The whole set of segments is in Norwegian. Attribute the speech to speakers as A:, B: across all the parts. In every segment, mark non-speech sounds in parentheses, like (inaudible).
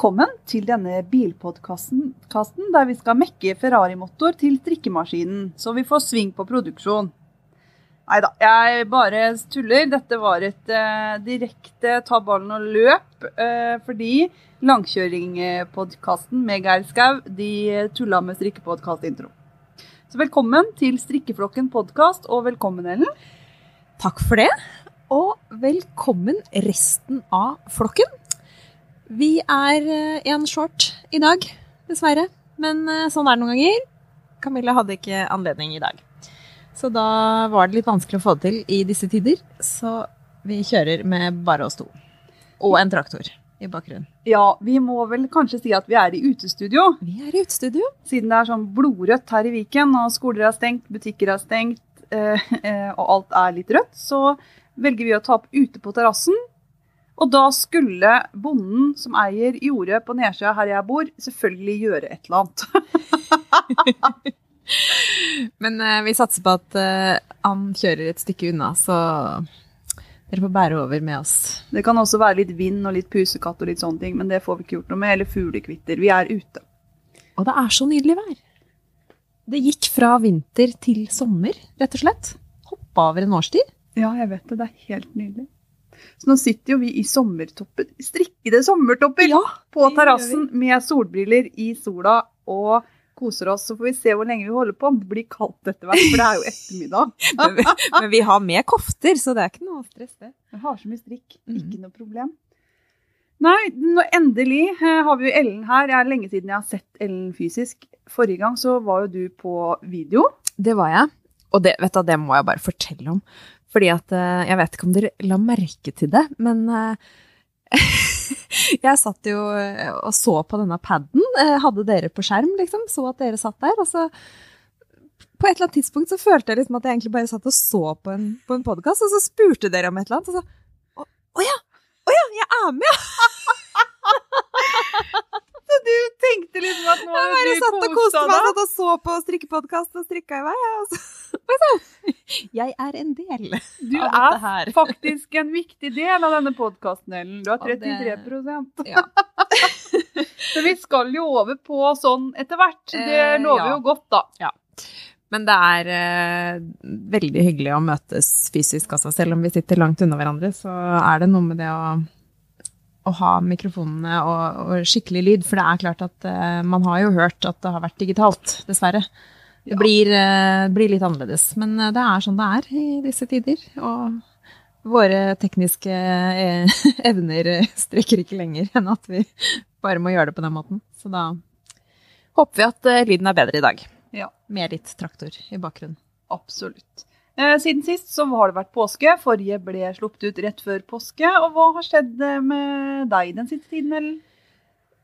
A: Velkommen til denne bilpodkasten der vi skal mekke Ferrari-motor til strikkemaskinen, så vi får sving på produksjon. Nei da, jeg bare tuller. Dette var et eh, direkte ta ballen og løp, eh, fordi Langkjøringpodkasten med Geir Skau de tulla med strikkepodkast-intro. Så velkommen til Strikkeflokken podkast, og velkommen, Ellen.
B: Takk for det. Og velkommen resten av flokken. Vi er eh, en short i dag, dessverre. Men eh, sånn er det noen ganger. Camilla hadde ikke anledning i dag. Så da var det litt vanskelig å få det til i disse tider. Så vi kjører med bare oss to. Og en traktor i bakgrunnen.
A: Ja, vi må vel kanskje si at vi er i utestudio.
B: Vi er i utestudio.
A: Siden det er sånn blodrødt her i Viken, og skoler er stengt, butikker er stengt, eh, (laughs) og alt er litt rødt, så velger vi å ta opp ute på terrassen. Og da skulle bonden som eier jordet på nedsida her jeg bor, selvfølgelig gjøre et eller annet. (laughs)
B: Men uh, vi satser på at uh, han kjører et stykke unna, så dere får bære over med oss.
A: Det kan også være litt vind og litt pusekatt og litt sånne ting, men det får vi ikke gjort noe med. Eller fuglekvitter. Vi er ute.
B: Og det er så nydelig vær. Det gikk fra vinter til sommer, rett og slett. Hoppa over en årstid.
A: Ja, jeg vet det. Det er helt nydelig. Så nå sitter jo vi i sommertopper, strikkede sommertopper
B: Ja,
A: på terrassen med solbriller i sola og koser oss. Så får vi se hvor lenge vi holder på. Det blir kaldt etter hvert, for det er jo ettermiddag. (laughs)
B: Men vi, men vi har med kofter, så det er ikke noe stress, det.
A: Vi har så mye strikk.
B: Mhm.
A: Ikke noe problem. Nei, nå endelig eh, har vi jo Ellen her. Det er lenge siden jeg har sett Ellen fysisk. Forrige gang så var jo du på video.
B: Det var jeg. Og det, vet du, det må jeg bare fortelle om. Fordi at eh, Jeg vet ikke om dere la merke til det, men eh, (laughs) jeg satt jo eh, og så på denne paden. Hadde dere på skjerm, liksom. Så at dere satt der. Og så på et eller annet tidspunkt så følte jeg liksom at jeg egentlig bare satt og så på en, på en podkast, og så spurte dere om et eller annet. Og så Å å ja! Å ja, jeg er med! (laughs)
A: Så du tenkte liksom at nå
B: Jeg bare satt og koste meg, satt og så på strikkepodkast og strikka i vei. ja, og så- Oi sann! Jeg er en del
A: Du er faktisk en viktig del av denne podkasten, Ellen. Du har
B: Og det-
A: 33
B: Ja. (laughs)
A: Så vi skal jo over på sånn etter hvert. Det
B: Eh,
A: lover
B: ja.
A: jo godt, da.
B: Men det er eh, veldig hyggelig å møtes fysisk, altså. Selv om vi sitter langt unna hverandre, så er det noe med det å, å ha mikrofonene og, og skikkelig lyd. For det er klart at uh, man har jo hørt at det har vært digitalt, dessverre. Det
A: Ja.
B: blir, uh, blir litt annerledes. Men uh, det er sånn det er i disse tider. Og våre tekniske (laughs) evner strekker ikke lenger enn at vi bare må gjøre det på den måten. Så da håper vi at lyden er bedre i dag.
A: Ja.
B: Med litt traktor i bakgrunnen.
A: Absolutt. Eh, siden sist så har det vært påske. Forrige ble sluppet ut rett før påske. Og hva har skjedd eh, med deg den siste tiden, Ellen?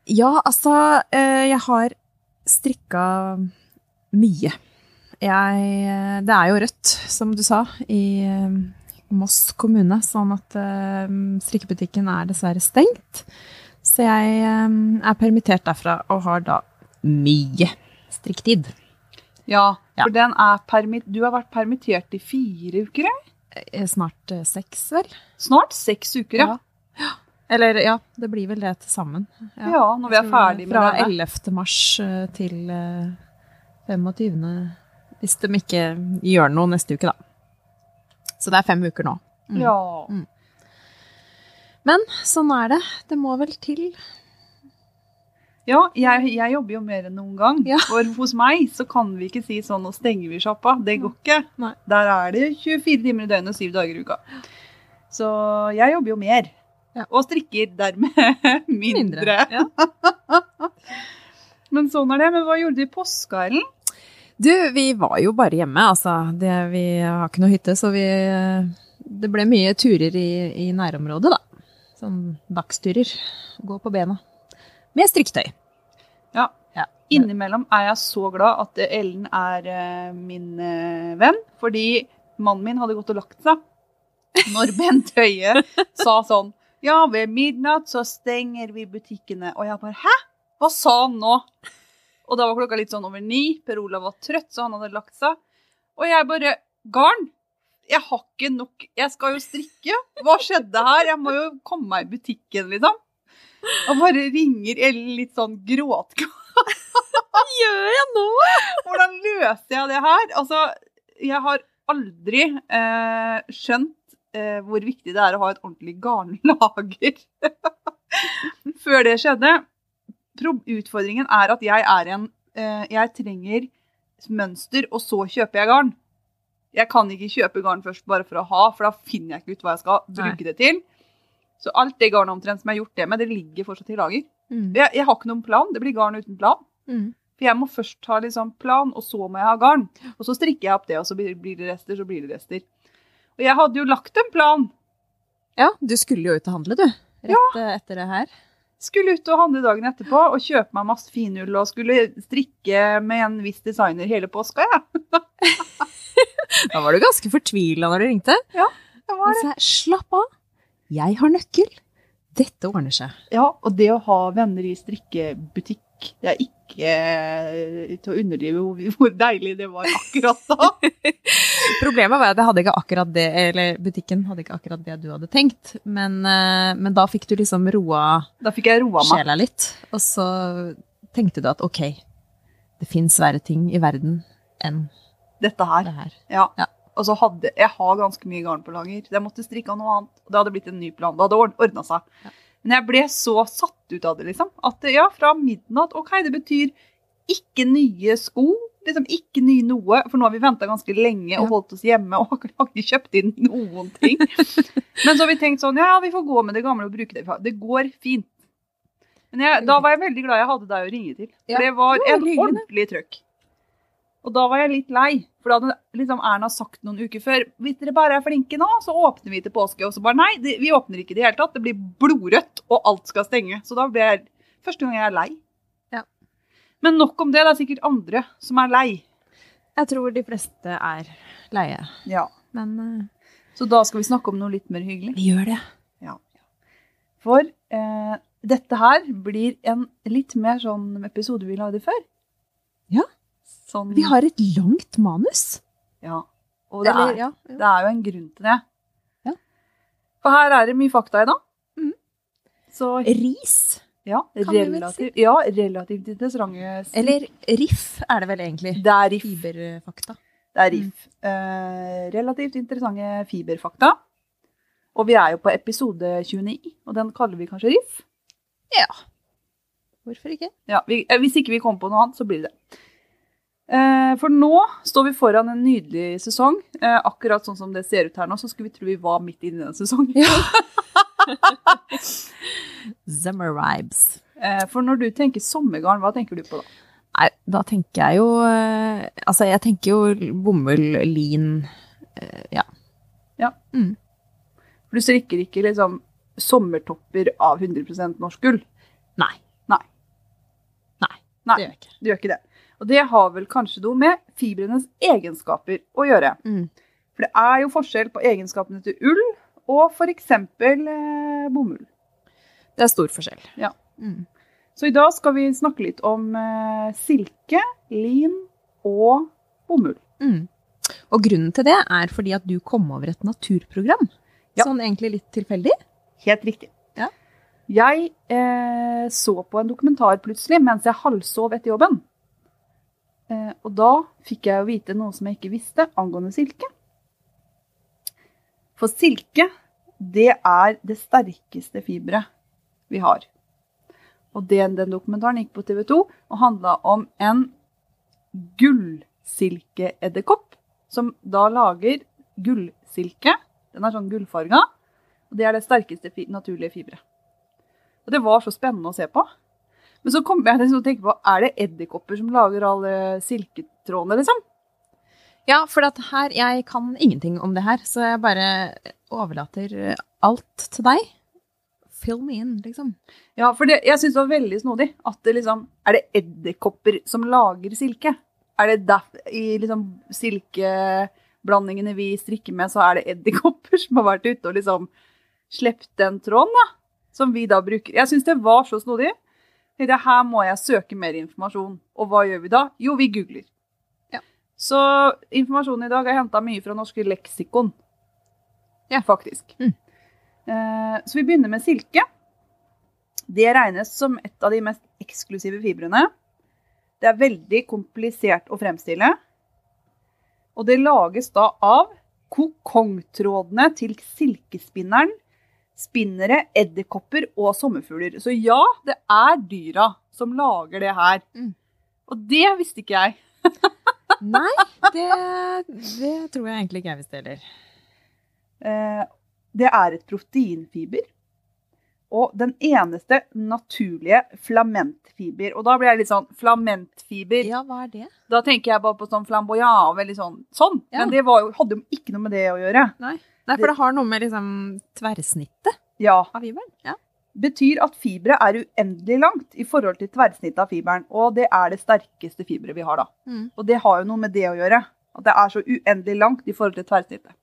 B: Ja, altså, eh, jeg har strikka mye. Jeg, det er jo rødt, som du sa, i Moss kommune, sånn at strikkebutikken er dessverre stengt. Så jeg er permittert derfra og har da mye strikktid.
A: Ja,
B: Ja.
A: for den er permit du har vært permittert i fire uker? eh?
B: Eh, Snart eh, seks, vel?
A: Snart seks uker, ja.
B: Eller ja, det blir vel det til sammen.
A: Ja, når vi er ferdig med
B: Fra 11. mars eh, til eh, 25. Hvis de ikke gjør noe neste uke, da. Så det er fem uker nå. Mm.
A: Ja.
B: Men sånn er det. Det må vel til.
A: Ja, jeg, jeg jobber jo mer enn noen gang.
B: Ja.
A: For hos meg så kan vi ikke si sånn nå stenger vi sjappa. Det går ikke.
B: Nei.
A: Der er det 24 timer i døgnet og 7 dager i uka. Så jeg jobber jo mer.
B: Ja.
A: Og strikker dermed (laughs) mindre.
B: Ja. (laughs)
A: Men sånn er det. Men hva gjorde du i påska, Ellen?
B: Du, vi var jo bare hjemme, altså. Det, vi har ikke noe hytte, så vi Det ble mye turer i, i nærområdet, da. Sånn dagsturer. Gå på bena. Med strikketøy.
A: Ja.
B: Ja.
A: Innimellom er jeg så glad at Ellen er eh, min eh, venn, fordi mannen min hadde gått og lagt seg. Når Bent Høie (laughs) sa sånn Ja, ved midnatt så stenger vi butikkene. Og jeg bare Hæ? Hva sa han nå? Og da var klokka litt sånn over ni. Per Olav var trøtt, så han hadde lagt seg. Og jeg bare Garn! Jeg har ikke nok Jeg skal jo strikke. Hva skjedde her? Jeg må jo komme meg i butikken, liksom. Og bare ringer Ellen litt sånn gråt.
B: Hva gjør jeg nå?
A: Hvordan løser jeg det her? Altså, jeg har aldri eh, skjønt eh, hvor viktig det er å ha et ordentlig garnlager. (laughs) Før det skjedde. Utfordringen er at jeg er en eh, Jeg trenger mønster, og så kjøper jeg garn. Jeg kan ikke kjøpe garn først bare for å ha, for da finner jeg ikke ut hva jeg skal bruke det til. Så alt det garnet omtrent som jeg har gjort det med, det ligger fortsatt i lager.
B: Mm.
A: Jeg, jeg har ikke noen plan. Det blir garn uten plan.
B: Mm.
A: For jeg må først ha liksom plan, og så må jeg ha garn. Og så strikker jeg opp det, og så blir blir det rester, så blir det rester. Og jeg hadde jo lagt en plan.
B: Ja, du skulle jo ut og handle, du. Rett ja. etter det her.
A: Skulle ut og handle dagen etterpå og kjøpe meg masse finull og skulle strikke med en viss designer hele påska, jeg. (laughs)
B: Da var du ganske fortvila når du ringte.
A: Ja, det var det.
B: jeg, slapp av, jeg har nøkkel. Dette ordner seg.
A: Ja, og det å ha venner i strikkebutikk, det er ikke eh, til å underdrive hvor, deilig det var akkurat da. (laughs)
B: Problemet var at jeg hadde ikke akkurat det, eller butikken hadde ikke akkurat det du hadde tenkt. Men, eh, men da fikk du liksom roa
A: Da fikk jeg roa meg.
B: sjela litt. Og så tenkte du at ok, det fins verre ting i verden enn
A: Dette her.
B: det her.
A: Ja.
B: Ja.
A: Og så hadde jeg har ganske mye garn på lager. Jeg måtte strikke av noe annet. Og det hadde blitt en ny plan. Det hadde ordna seg.
B: Ja.
A: Men jeg ble så satt ut av det, liksom. At ja, fra midnatt OK, det betyr ikke nye sko. Liksom ikke ny noe. For nå har vi venta ganske lenge og
B: Ja.
A: holdt oss hjemme og (laughs) har ikke kjøpt inn noen ting. Men så har vi tenkt sånn, ja, vi får gå med det gamle og bruke det. vi har. Det går fint. Men jeg, da var jeg veldig glad jeg hadde deg å ringe til. For
B: Ja,
A: det var en ordentlig trøkk. Og da var jeg litt lei, for da hadde liksom Erna sagt noen uker før hvis dere bare er flinke nå, så åpner vi til påske. Og så bare nei, det, vi åpner ikke i det hele tatt. Det blir blodrødt, og alt skal stenge. Så da ble jeg første gang jeg er lei.
B: Ja.
A: Men nok om det. Det er sikkert andre som er lei.
B: Jeg tror de fleste er leie.
A: Ja.
B: Men uh,
A: Så da skal vi snakke om noe litt mer hyggelig.
B: vi gjør det. Ja.
A: For eh, dette her blir en litt mer sånn episode vi lagde før.
B: Ja.
A: Sånn,
B: Vi har et langt manus.
A: Ja. Og det
B: Eller,
A: er,
B: ja, ja.
A: det er jo en grunn til det.
B: Ja.
A: For her er det mye fakta i dag.
B: Mm.
A: Så
B: Ris.
A: ja,
B: kan vel
A: relativt, ja, relativt interessante
B: Eller riff er det vel egentlig.
A: Det er riff.
B: Fiberfakta.
A: Det er riff. Eh, relativt interessante fiberfakta. Og vi er jo på episode 29, og den kaller vi kanskje riff.
B: Ja. Hvorfor ikke?
A: Ja, vi, eh, Hvis ikke vi kommer på noe annet, så blir det det. Eh, for nå står vi foran en nydelig sesong. Eh, akkurat sånn som det ser ut her nå, så skulle vi tro vi var midt inne i den sesongen.
B: Ja. (laughs) Summer vibes.
A: Eh, for når du tenker sommergarn, hva tenker du på da?
B: Nei, da tenker jeg jo Altså, jeg tenker jo bomull, lin Ja. Ja.
A: For du strikker ikke liksom sommertopper av 100 norsk gull.
B: Nei.
A: Nei.
B: Nei,
A: Nei,
B: det gjør jeg ikke.
A: du gjør ikke det. Og det har vel kanskje noe med fibrenes egenskaper å gjøre.
B: Mm.
A: For det er jo forskjell på egenskapene til ull og f.eks. Eh, bomull.
B: Det er stor forskjell.
A: Ja.
B: Mm.
A: Så i dag skal vi snakke litt om eh, silke, lin og bomull.
B: Mm. Og grunnen til det er fordi at du kom over et naturprogram.
A: Ja.
B: Sånn egentlig litt tilfeldig.
A: Helt riktig.
B: Ja.
A: Jeg eh, så på en dokumentar plutselig mens jeg halvsov etter jobben. Eh, og da fikk jeg jo vite noe som jeg ikke visste angående silke. For silke, det er det sterkeste fiberet vi har. Og den, den dokumentaren gikk på TV 2 og handla om en gullsilkeedderkopp som da lager gullsilke. Den er sånn gullfarga. Og det er det sterkeste fi naturlige fiberet. Og det var så spennende å se på. Men så kom jeg til å tenke på, er det edderkopper som lager alle silketrådene, liksom?
B: Ja, for at her, jeg kan ingenting om det her, så jeg bare overlater alt til deg. Fill me in, liksom.
A: Ja, for det, jeg syns det var veldig snodig. At det liksom Er det edderkopper som lager silke? Er det der, I liksom silkeblandingene vi strikker med, så er det edderkopper (laughs) som har vært ute og liksom sluppet den tråden, da? Som vi da bruker. Jeg syns det var så snodig. Tenkte, Her må jeg søke mer informasjon. Og hva gjør vi da? Jo, vi googler.
B: Ja.
A: Så informasjonen i dag er henta mye fra norske leksikon.
B: Ja.
A: Faktisk.
B: Mm.
A: Eh, så vi begynner med silke. Det regnes som et av de mest eksklusive fibrene. Det er veldig komplisert å fremstille. Og det lages da av kokongtrådene til silkespinneren, spinnere, edderkopper og sommerfugler. Så ja, det er dyra som lager det her.
B: Mm.
A: Og det visste ikke jeg. (laughs)
B: Nei, det, det tror jeg egentlig ikke jeg visste heller.
A: Eh, Det er et proteinfiber. Og den eneste naturlige flamentfiber. Og da blir jeg litt sånn Flamentfiber.
B: Ja, hva er det?
A: Da tenker jeg bare på sånn flamboyant veldig sånn. sånn.
B: Ja.
A: Men det var jo, hadde jo ikke noe med det å gjøre.
B: Nei, for det har noe med liksom tverrsnittet
A: Ja.
B: av fiberen. Ja.
A: Betyr at fiberet er uendelig langt i forhold til tverrsnittet av fiberen. Og det er det sterkeste fiberet vi har, da.
B: Mm.
A: Og det har jo noe med det å gjøre. At det er så uendelig langt i forhold til tverrsnittet.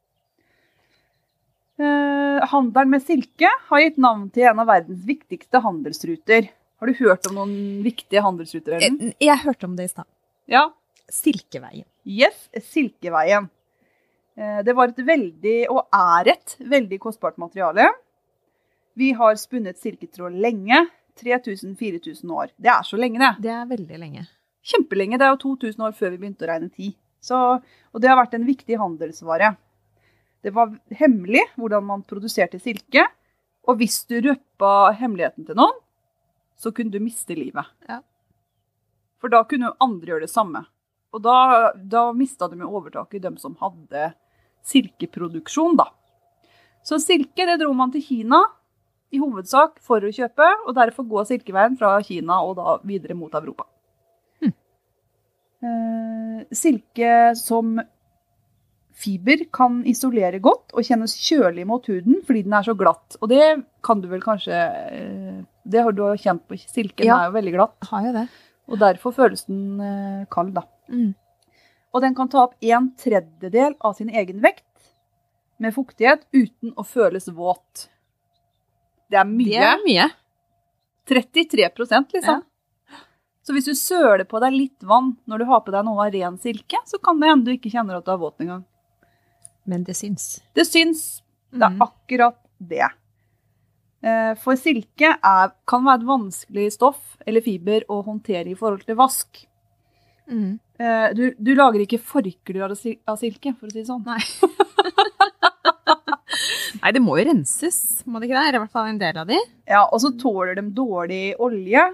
A: Eh, handelen med silke har gitt navn til en av verdens viktigste handelsruter. Har du hørt om noen viktige handelsruter? Ellen?
B: Jeg, jeg hørte om det i stad.
A: Ja.
B: Silkeveien.
A: Yes, Silkeveien. Eh, Det var et veldig, og er et, veldig kostbart materiale. Vi har spunnet silketråd lenge. 3000-4000 år. Det er så lenge, det.
B: Det er veldig lenge.
A: Kjempelenge. Det er jo 2000 år før vi begynte å regne tid. Så, og det har vært en viktig handelsvare. Det var hemmelig hvordan man produserte silke. Og hvis du røppa hemmeligheten til noen, så kunne du miste livet.
B: Ja.
A: For da kunne andre gjøre det samme. Og da, da mista de overtaket, de som hadde silkeproduksjon, da. Så silke det dro man til Kina i hovedsak for å kjøpe, og derfor går silkeveien fra Kina og da videre mot Europa. Eh, silke som fiber kan isolere godt og kjennes kjølig mot huden fordi den er så glatt. Og det kan du vel kanskje eh, Det har du kjent på silken,
B: Ja.
A: den er jo veldig glatt.
B: Har jo det.
A: Og derfor føles den eh, kald, da.
B: Mm.
A: Og den kan ta opp en tredjedel av sin egen vekt med fuktighet uten å føles våt. Det er mye.
B: Det er mye.
A: 33% liksom. Så hvis du søler på deg litt vann når du har på deg noe av ren silke, så kan det hende du ikke kjenner at du er våt engang.
B: Men det syns.
A: Det syns. Det er
B: Mhm.
A: akkurat det. Eh, For silke er, kan være et vanskelig stoff eller fiber å håndtere i forhold til vask.
B: Mm.
A: Eh, Du, du lager ikke forklær av silke, for å si det sånn.
B: Nei. (laughs) Nei, det må jo renses, må det ikke det? Eller i hvert fall en del av de.
A: Ja, Og så tåler de dårlig olje.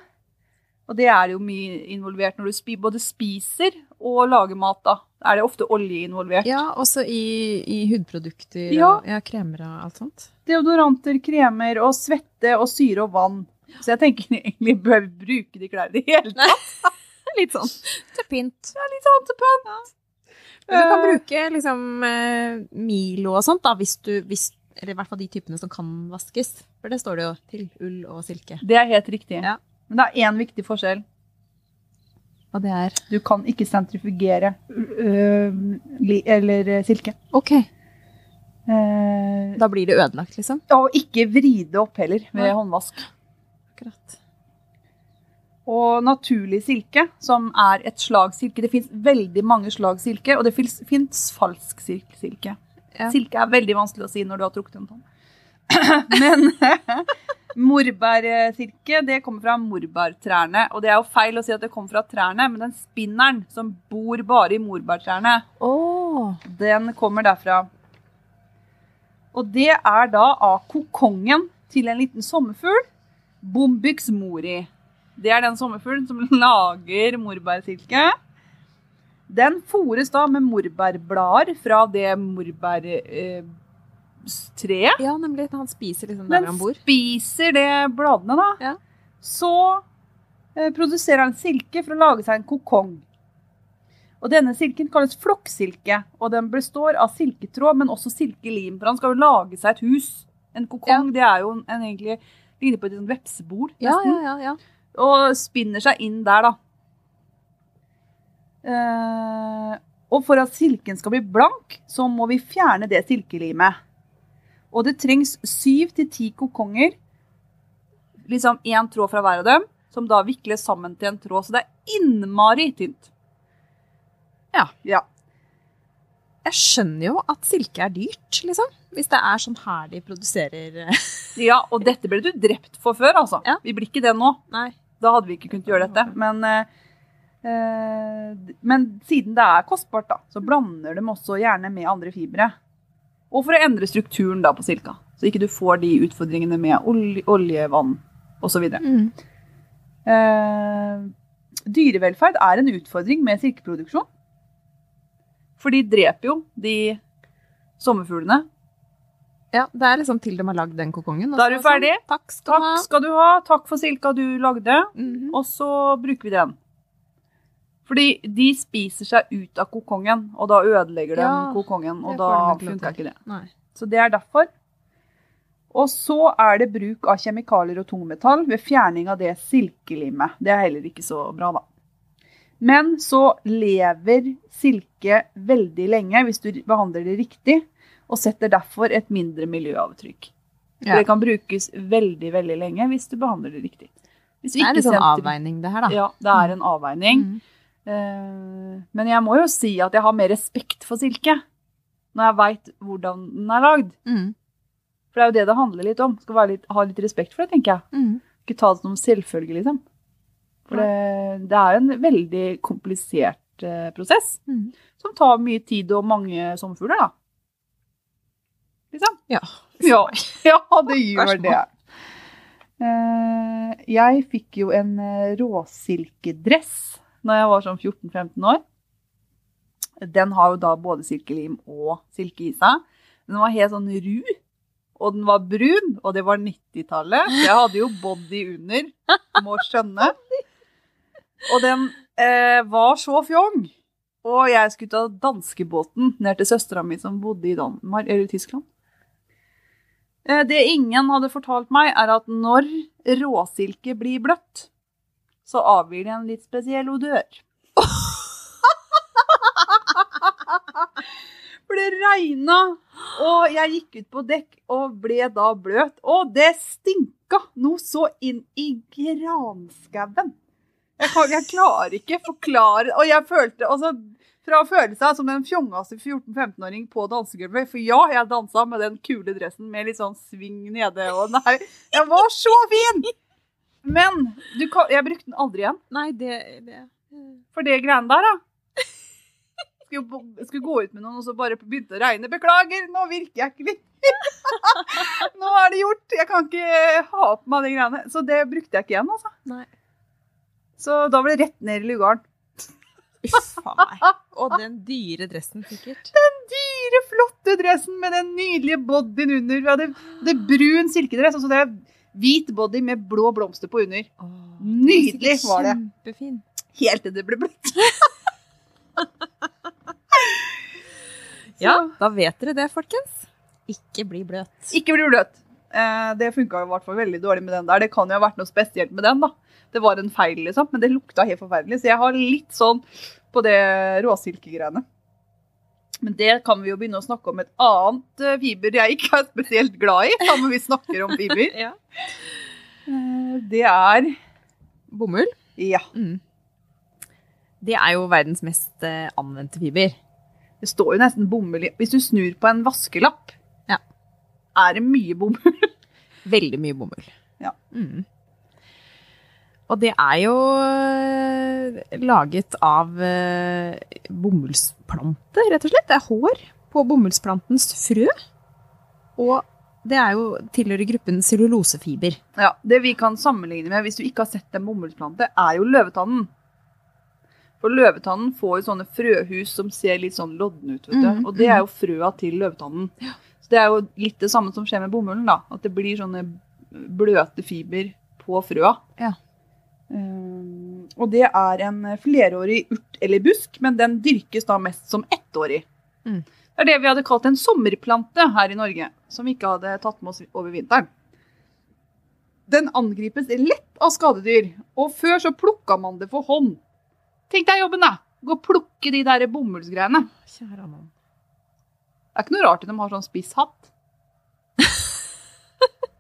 A: Og det er jo mye involvert når du både spiser og lager mat. da. Er det ofte olje involvert.
B: Ja, også i, i hudprodukter
A: Ja.
B: og ja, kremer og alt sånt.
A: Deodoranter, kremer og svette og syre og vann. Så jeg tenker (laughs) egentlig bør vi bruke de klærne i det hele (laughs) tatt. (laughs)
B: Litt sånn til pynt.
A: Ja, litt sånn til pynt.
B: Ja. du kan
A: Eh,
B: bruke liksom eh, Milo og sånt, da, hvis du hvis, Eller i hvert fall de typene som kan vaskes. For det står det jo til ull og silke.
A: Det er helt riktig.
B: Ja.
A: Men det er én viktig forskjell.
B: Og det er
A: Du kan ikke sentrifugere øh, eller øh, silke.
B: Ok.
A: Uh,
B: Da blir det ødelagt, liksom.
A: og ikke vri det opp heller ved
B: ja.
A: håndvask.
B: Akkurat.
A: Og naturlig silke, som er et slag silke. Det fins veldig mange slag silke, og det fins falsk silke.
B: Ja.
A: Silke er veldig vanskelig å si når du har trukket en tann. (laughs) Men (laughs) morbærsilke, det kommer fra morbærtrærne. Og det er jo feil å si at det kommer fra trærne, men den spinneren som bor bare i morbærtrærne,
B: Oh.
A: den kommer derfra. Og det er da av kokongen til en liten sommerfugl, Bombyx mori. Det er den sommerfuglen som (laughs) lager morbærsilke. Den fôres da med morbærblader fra det morbærtreet.
B: Ja, nemlig. Han spiser liksom der
A: Den
B: han bor.
A: spiser det bladene, da.
B: Ja.
A: Så eh, produserer han silke for å lage seg en kokong. Og denne silken kalles flokksilke, og den består av silketråd, men også silkelim. For han skal jo lage seg et hus. En kokong det er jo en, en egentlig ligner på et vepsebol. vepsebol,
B: Ja, ja, ja. ja.
A: Og spinner seg inn der, da. Eh, og for at silken skal bli blank, så må vi fjerne det silkelimet. Og det trengs syv til ti kokonger, liksom én tråd fra hver av dem, som da vikles sammen til en tråd. Så det er innmari tynt.
B: Ja.
A: ja.
B: Jeg skjønner jo at silke er dyrt, liksom. Hvis det er sånn her de produserer eh, (laughs)
A: Ja, og dette ble du drept for før, altså.
B: Ja.
A: Vi blir ikke det nå.
B: Nei.
A: Da hadde vi ikke kunnet gjøre dette. Men, eh, eh, men siden det er kostbart, da, så blander de også gjerne med andre fibre. Og for å endre strukturen da på silka, så ikke du får de utfordringene med olje, olje vann osv.
B: Mm.
A: Eh, dyrevelferd er en utfordring med silkeproduksjon. For de dreper jo de sommerfuglene.
B: Ja, det er liksom til de har lagd den kokongen.
A: Da er du ferdig.
B: Sånn, takk skal du ha.
A: Takk skal du ha. Takk for silka du lagde.
B: Mhm.
A: Og så bruker vi den. Fordi de spiser seg ut av kokongen, og da ødelegger de
B: Ja,
A: kokongen. Og da funker ikke det.
B: Nei.
A: Så det er derfor. Og så er det bruk av kjemikalier og tungmetall ved fjerning av det silkelimet. Det er heller ikke så bra, da. Men så lever silke veldig lenge hvis du behandler det riktig, og setter derfor et mindre miljøavtrykk.
B: Ja.
A: Det kan brukes veldig, veldig lenge hvis du behandler det riktig.
B: Det er en sånn avveining, det her, da.
A: Ja, det er en avveining.
B: Mm.
A: Uh, Men jeg må jo si at jeg har mer respekt for silke når jeg veit hvordan den er lagd.
B: Mm.
A: For det er jo det det handler litt om. Skal være litt, ha litt respekt for det, tenker jeg.
B: Mm.
A: Ikke ta det som selvfølge, liksom. For det, det er en veldig komplisert eh, prosess
B: mm.
A: som tar mye tid og mange sommerfugler, da. Liksom.
B: Ja.
A: Ja, (laughs) ja det gjør det. Eh, jeg fikk jo en eh, råsilkedress når jeg var sånn 14-15 år. Den har jo da både silkelim og silke i seg. Den var helt sånn ru, og den var brun, og det var 90-tallet. Jeg hadde jo body under, må skjønne. (laughs) Og den eh, var så fjong. Og jeg skulle ta danskebåten ned til søstera mi som bodde i Danmark, eller Tyskland. Eh, Det ingen hadde fortalt meg, er at når råsilke blir bløtt, så avgir det en litt spesiell odør. (laughs) For det regna, og jeg gikk ut på dekk og ble da bløt. Og det stinka noe så inn i granskauen. Jeg, kan- jeg klarer ikke forklare Og jeg følte altså, Fra å føle seg som den fjongeste 14-15-åring på dansegulvet. For ja, jeg dansa med den kule dressen med litt sånn sving nede. Og nei, jeg var så fin! Men du kan, jeg brukte den aldri igjen.
B: Nei, det, det
A: For det greiene der, da. Skulle, skulle gå ut med noen, og så bare begynte å regne. Beklager, nå virker jeg ikke litt. (laughs) nå er det gjort. Jeg kan ikke ha på meg de greiene. Så det brukte jeg ikke igjen, altså.
B: Nei.
A: Så da ble det rett ned i lugaren.
B: Uff a meg. Og den dyre dressen, sikkert.
A: Den Dyre, flotte dressen med den nydelige bodyen under. Vi hadde, det brun silkedress, og så det er hvit body med blå blomster på under.
B: Åh,
A: Nydelig var det.
B: Kjempefin.
A: Helt til det ble bløtt. (laughs)
B: Ja, da vet dere det, folkens. Ikke bli bløt.
A: Ikke bli bløt. Eh, det funka i hvert fall veldig dårlig med den der. Det kan jo ha vært noe spesielt med den, da. Det var en feil, liksom, men det lukta helt forferdelig. Så jeg har litt sånn på det råsilkegreiene. Men det kan vi jo begynne å snakke om et annet eh, fiber jeg ikke er spesielt glad i, sammen vi snakker om fiber. (laughs)
B: Ja.
A: Eh, Det er
B: Bomull.
A: Ja.
B: Mm. Det er jo verdens mest eh, anvendte fiber.
A: Det står jo nesten bomull i Hvis du snur på en vaskelapp,
B: Ja.
A: er det mye bomull. (laughs)
B: Veldig mye bomull.
A: Ja.
B: Mm. Og det er jo eh, laget av eh, bomullsplante, rett og slett. Det er hår på bomullsplantens frø. Og det er jo tilhører gruppen cellulosefiber.
A: Ja, Det vi kan sammenligne med, hvis du ikke har sett en bomullsplante, er jo løvetannen. For løvetannen får jo sånne frøhus som ser litt sånn lodne ut. vet du.
B: Mm,
A: Og det er jo frøa til løvetannen. Så det er jo litt det samme som skjer med bomullen. da, At det blir sånne bløte fiber på frøa.
B: Ja.
A: Um, og det er en flerårig urt eller busk, men den dyrkes da mest som ettårig.
B: Mm.
A: Det er det vi hadde kalt en sommerplante her i Norge, som vi ikke hadde tatt med oss over vinteren. Den angripes lett av skadedyr, og før så plukka man det for hånd. Tenk deg jobben, da! Gå og plukke de der bomullsgreiene.
B: Kjære mann.
A: Det er ikke noe rart at de har sånn spiss hatt.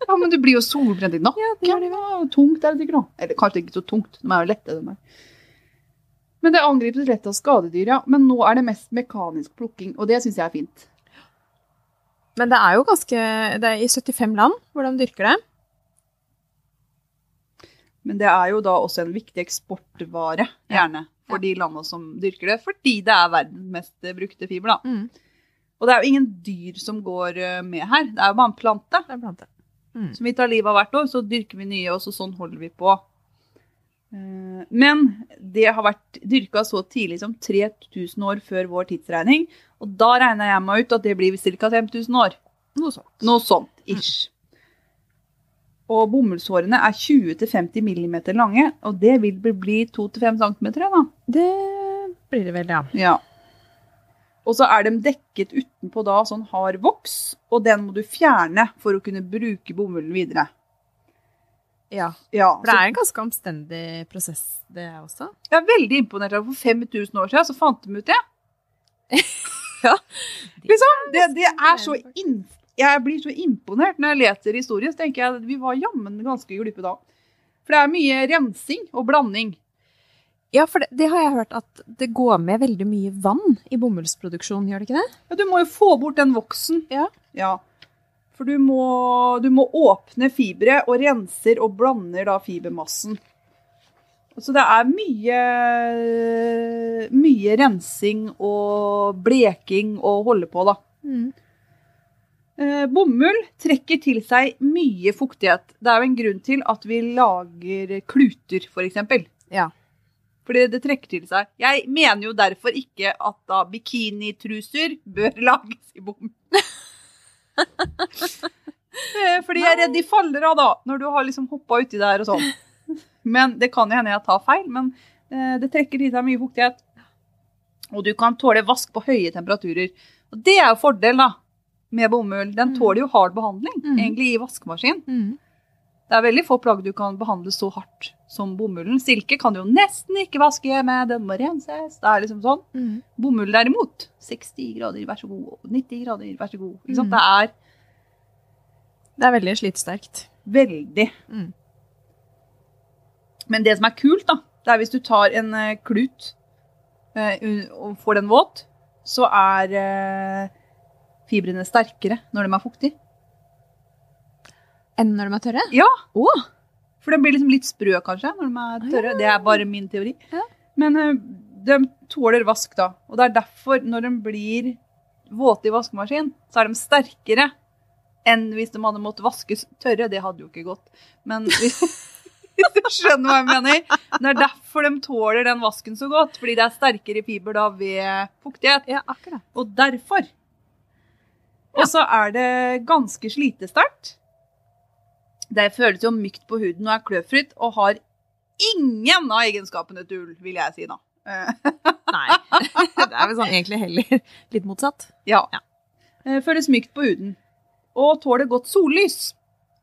A: Ja, men du blir jo solbrent i nakken.
B: Ja, det.
A: Ja, tungt er det ikke òg. Eller kanskje ikke så tungt. De er jo lette, de her. Men det angripes lett av skadedyr, ja. Men nå er det mest mekanisk plukking, og det syns jeg er fint.
B: Men det er jo ganske Det er i 75 land hvor de dyrker det.
A: Men det er jo da også en viktig eksportvare, gjerne, for de landene som dyrker det, fordi det er verdens mest brukte fiber, da.
B: Mm.
A: Og det er jo ingen dyr som går eh, med her, det er jo bare en plante.
B: Det er en plante. Mm.
A: som vi tar livet av hvert år, så dyrker vi nye, og så sånn holder vi på. Eh, Men det har vært dyrka så tidlig som 3000 år før vår tidsregning, og da regner jeg meg ut at det blir ca. 5000 år.
B: Noe sånt.
A: Noe sånt, ish. Og bomullshårene er 20-50 millimeter lange, og det vil bli- bli 2-5 centimeter, da.
B: Det blir det vel, ja.
A: Ja. Og så er de dekket utenpå da sånn hard voks, og den må du fjerne for å kunne bruke bomullen videre.
B: ja.
A: Ja,
B: For det er en ganske omstendig prosess, det også.
A: Jeg er veldig imponert over for 5000 år siden så fant de ut det. (laughs)
B: Ja. (laughs)
A: Liksom, det, det er så inn, Jeg blir så imponert når jeg leser historie, så tenker jeg at vi var jammen ganske glupe da. For det er mye rensing og blanding.
B: Ja, for det, det har jeg hørt at det går med veldig mye vann i bomullsproduksjon, gjør det ikke det?
A: Ja, du må jo få bort den voksen.
B: Ja.
A: Ja. For du må, du må åpne fiberet og renser og blander da fibermassen. Så det er mye, mye rensing og bleking å holde på, da. Mm. bomull trekker til seg mye fuktighet. Det er jo en grunn til at vi lager kluter, f.eks.
B: Ja.
A: Fordi det trekker til seg. Jeg mener jo derfor ikke at da bikinitruser bør (laughs) lages i bomull. Eh, Fordi jeg er redd de faller av, da, når du har liksom hoppa uti der og sånn. Men det kan jo hende jeg tar feil, men eh, det trekker til seg mye fuktighet. Og du kan tåle vask på høye temperaturer. Og det er jo fordel, da, med bomull. Den
B: Mm.
A: tåler jo hard behandling,
B: Mm.
A: egentlig, i vaskemaskin.
B: Mm.
A: Det er veldig få plagg du kan behandle så hardt som bomullen. Silke kan du jo nesten ikke vaske med, den må renses. Det er liksom sånn.
B: Mm.
A: Bomull derimot, 60 grader, vær så god. 90 grader, vær så god.
B: Mm.
A: Det er
B: Det er veldig slitesterkt.
A: veldig.
B: Mm.
A: Men det som er kult, da, det er hvis du tar en uh, klut uh, og får den våt, så er uh, fibrene sterkere når de er fuktige.
B: Enn når de er tørre?
A: Ja.
B: Oh.
A: For de blir liksom litt sprø, kanskje, når de er tørre. Det er bare min teori.
B: Ja.
A: Men uh, de tåler vask, da. Og det er derfor, når de blir våte i vaskemaskin, så er de sterkere enn hvis de hadde måttet vaskes tørre. Det hadde jo ikke gått. Men hvis hvis (laughs) du skjønner hva jeg mener. Det er derfor de tåler den vasken så godt. Fordi det er sterkere fiber da ved fuktighet.
B: Ja, akkurat.
A: Og derfor. Og så er det ganske slitesterkt. Det føles jo mykt på huden og er kløfritt og har ingen av egenskapene til ull, vil jeg si da. (laughs)
B: Nei. Det er vel sånn egentlig heller litt motsatt.
A: Ja.
B: Ja.
A: Eh, Føles mykt på huden. Og tåler godt sollys.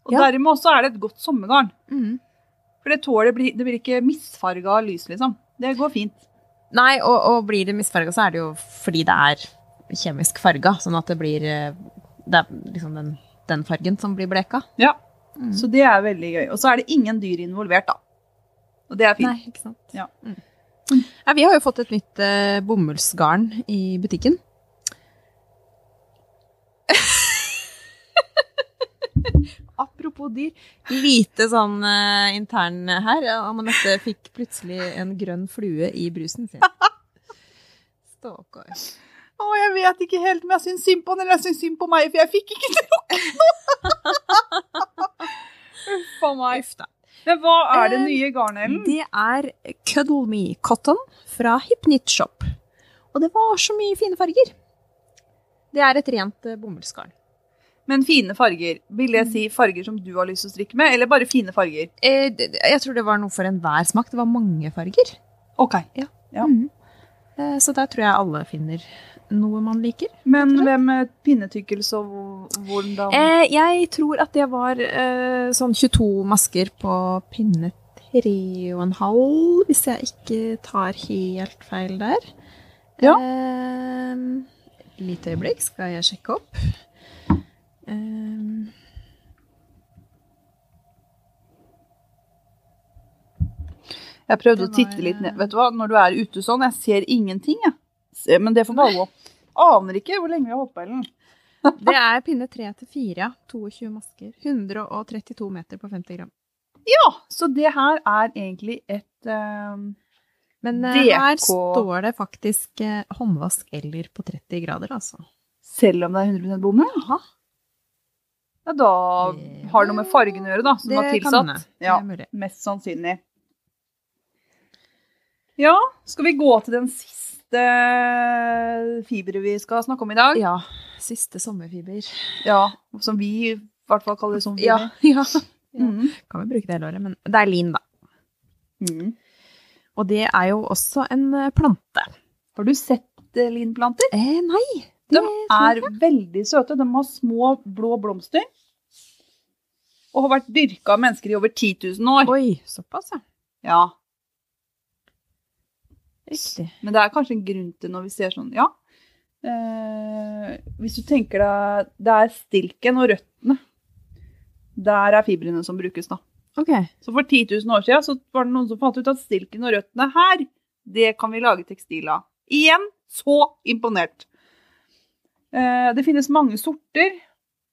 A: Og
B: Ja.
A: dermed også er det et godt sommergarn.
B: Mm.
A: For det tåler, blir- det blir ikke misfarga lys, liksom. Det går fint.
B: Nei, og, og blir det misfarga, så er det jo fordi det er kjemisk farga, sånn at det blir eh, Det er liksom den, den fargen som blir bleka.
A: Ja.
B: Mm.
A: Så det er veldig gøy. Og så er det ingen dyr involvert, da. Og det er fint.
B: Nei, ikke sant.
A: Ja.
B: Mm. Ja, vi har jo fått et nytt uh, bomullsgarn i butikken. (laughs) Apropos dyr. Lite sånn uh, intern her. Anne fikk plutselig en grønn flue i brusen sin. Stakkar.
A: Å, jeg vet ikke helt om jeg syns synd på den eller jeg syns synd på meg, for jeg fikk ikke (laughs) drukket noe! Uff a meg. Men hva er det
B: Eh,
A: nye garnet, Ellen?
B: Det er Cuddle Me Cotton fra Hypnit Shop. Og det var så mye fine farger. Det er et rent eh, bomullsgarn.
A: Men fine farger. Vil det si farger som du har lyst til å strikke med, eller bare fine farger?
B: Eh, jeg tror det var noe for enhver smak. Det var mange farger.
A: Ok. Ja.
B: ja. Mm -hmm. Så der tror jeg alle finner noe man liker.
A: Men hvem med pinnetykkelse og hvordan
B: Eh, jeg tror at det var eh, sånn 22 masker på pinne 3,5, hvis jeg ikke tar helt feil der.
A: Ja.
B: Eh, Litt øyeblikk skal jeg sjekke opp. Eh,
A: Jeg prøvde
B: var,
A: å titte litt
B: eh,
A: ned. Vet du hva, når du er ute sånn, jeg ser ingenting, jeg. Se, Men det får bare gå. Aner ikke hvor lenge vi har holdt på, Ellen. (laughs)
B: Det er pinne 3 til 4, ja. 22 masker. 132 meter på 50 gram.
A: Ja, så det her er egentlig et eh,
B: Men
A: uh,
B: her står det faktisk uh, håndvask eller på 30 grader, altså.
A: Selv om det er 100% bomull?
B: Jaha.
A: Ja, da har det noe med fargen å gjøre, da, som
B: Det
A: var tilsatt. Ja, mest sannsynlig. Ja, skal vi gå til den siste fiberet vi skal snakke om i dag?
B: Ja. Siste sommerfiber.
A: Ja, som vi i hvert fall kaller sommerfiber.
B: Ja. ja.
A: Mm.
B: Kan vi bruke det hele året, men det er lin, da.
A: Mm.
B: Og det er jo også en eh, plante.
A: Har du sett eh, linplanter?
B: Eh, nei.
A: De er veldig søte. De har små, blå blomster. Og har vært dyrka av mennesker i over 10 000 år.
B: Oi, såpass, ja.
A: Ja,
B: Riktig.
A: Men det er kanskje en grunn til når vi ser sånn, ja. Eh, hvis du tenker deg Det er stilken og røttene. Der er fibrene som brukes, da.
B: Okay.
A: Så for 10 000 år siden så var det noen som fant ut at stilken og røttene her, det kan vi lage tekstil av. Igjen så imponert. Eh, det finnes mange sorter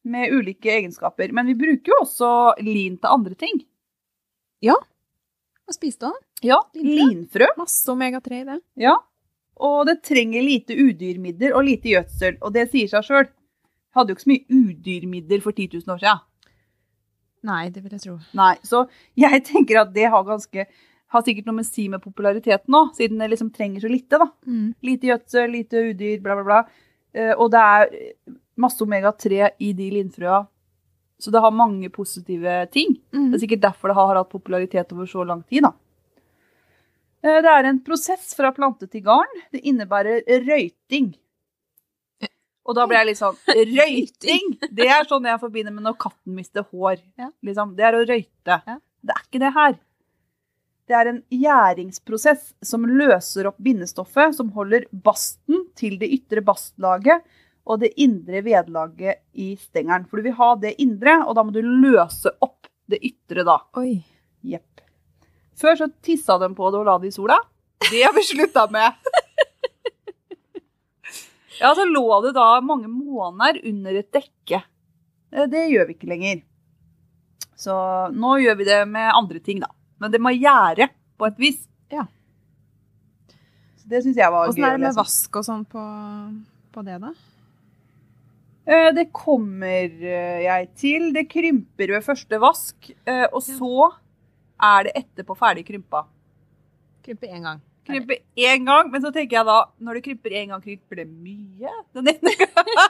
A: med ulike egenskaper, men vi bruker jo også lin til andre ting.
B: Hva spiste han?
A: Ja,
B: Linfrø? Masse omega-3 i det.
A: Ja, og det trenger lite udyrmidler og lite gjødsel, og det sier seg sjøl. Hadde jo ikke så mye udyrmidler for 10 000 år siden.
B: Nei, det vil jeg tro.
A: Nei, så jeg tenker at det har ganske har sikkert noe med si med populariteten nå, siden det liksom trenger så lite, da.
B: Mm.
A: Lite gjødsel, lite udyr, bla, bla, bla. Eh, og det er masse omega-3 i de linfrøa, så det har mange positive ting.
B: Mm.
A: Det er sikkert derfor det har hatt popularitet over så lang tid, da. Eh, Det er en prosess fra plante til garn. Det innebærer røyting. Og da ble jeg litt sånn Røyting! Det er sånn jeg forbinder med når katten mister hår.
B: Ja.
A: Liksom. Det er å røyte.
B: Ja.
A: Det er ikke det her. Det er en gjæringsprosess som løser opp bindestoffet som holder basten til det ytre bastlaget og det indre vedlaget i stengeren. For du vil ha det indre, og da må du løse opp det ytre da.
B: Oi.
A: Jepp. Før så tissa de på det og la det i sola. Det har vi slutta med. (laughs) Ja, så lå det da mange måneder under et dekke. Eh, Det gjør vi ikke lenger. Så nå gjør vi det med andre ting, da. Men det må gjære på et vis.
B: Ja.
A: Så det syns jeg var
B: Åssen
A: gøy.
B: er det med vask og sånn på, på det, da?
A: Eh, Det kommer eh, jeg til. Det krymper ved første vask, eh, og så er det etterpå ferdig krympa.
B: Krymper én gang.
A: Krymper én gang, men så tenker jeg da Når det krymper én gang, krymper det mye? Den ene (laughs) gangen?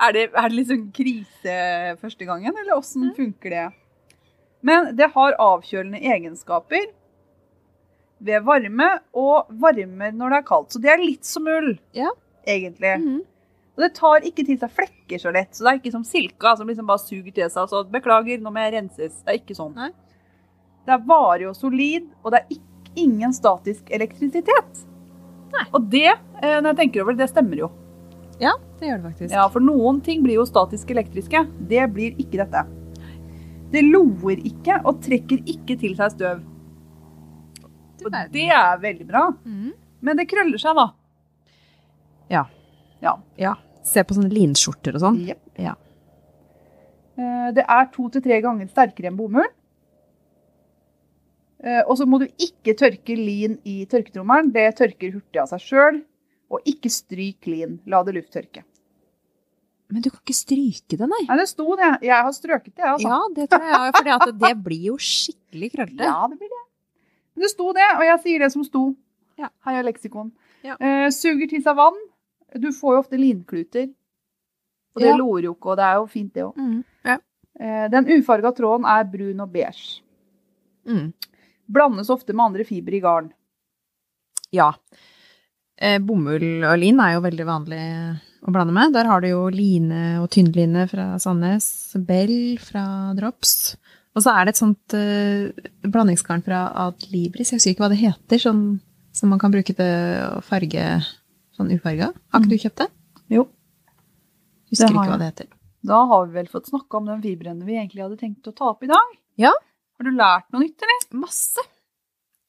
A: er, det, er det liksom krise første gangen, eller åssen funker det? Men det har avkjølende egenskaper ved varme, og varmer når det er kaldt. Så det er litt som ull,
B: Ja.
A: egentlig.
B: Mhm.
A: Og det tar ikke til seg flekker så lett, så det er ikke som silka som liksom bare suger til seg. Så beklager, nå må jeg renses. Det er ikke sånn.
B: Nei.
A: Det er varig og solid, og det er ikke, ingen statisk elektrisitet. Og det, eh, når jeg tenker over det, det stemmer jo.
B: Ja, det gjør det faktisk.
A: Ja, For noen ting blir jo statisk elektriske. Det blir ikke dette. Det loer ikke og trekker ikke til seg støv. Og det er veldig bra.
B: Mm.
A: Men det krøller seg, da.
B: Ja.
A: Ja.
B: ja. Se på sånne linskjorter og sånn.
A: Yep.
B: Ja.
A: Eh, Det er to til tre ganger sterkere enn bomull. Eh, Og så må du ikke tørke lin i tørketrommelen. Det tørker hurtig av seg sjøl. Og ikke stryk lin. La det lufttørke.
B: Men du kan ikke stryke det, nei.
A: Nei, det sto det. Jeg har strøket det, altså.
B: Ja, det tror jeg, For det blir jo skikkelig krøllete.
A: Ja, det blir det. Men det sto det, og jeg sier det som sto.
B: Ja.
A: Heia leksikon.
B: Ja.
A: Uh, suger til seg vann. Du får jo ofte linkluter. Og det
B: Ja.
A: loer jo ikke, og det er jo fint, det òg.
B: Mm. Ja.
A: Eh, den ufarga tråden er brun og beige.
B: Mm.
A: Blandes ofte med andre fiber i garn.
B: Ja. Eh, bomull og lin er jo veldig vanlig å blande med. Der har du jo line og tynnline fra Sandnes, Bell fra Drops. Og så er det et sånt eh, blandingsgarn fra Adlibris, jeg husker ikke hva det heter, sånn, som man kan bruke til å farge sånn ufarga. Har ikke du kjøpt det?
A: Jo.
B: Husker
A: Det
B: ikke hva det heter.
A: Da har vi vel fått snakka om den fibrene vi egentlig hadde tenkt å ta opp i dag.
B: Ja.
A: Har du lært noe nytt, eller?
B: Masse.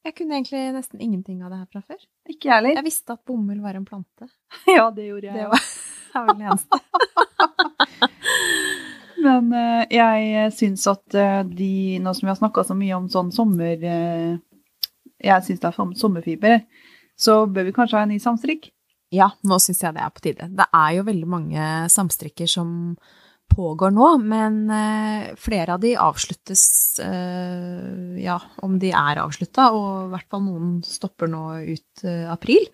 B: Jeg kunne egentlig nesten ingenting av det her fra før.
A: Ikke jeg heller.
B: Jeg visste at bomull var en plante. (laughs)
A: Ja, det gjorde jeg.
B: Det var, (laughs) det var vel det eneste. (laughs)
A: Men eh, jeg syns at eh, de, nå som vi har snakka så mye om sånn sommer... eh, jeg syns det er sommerfiber, så bør vi kanskje ha en ny samstrikk.
B: Ja, nå syns jeg det er på tide. Det er jo veldig mange samstrikker som pågår nå, men eh, flere av de avsluttes eh, Ja, om de er avslutta, og i hvert fall noen stopper nå ut eh, april.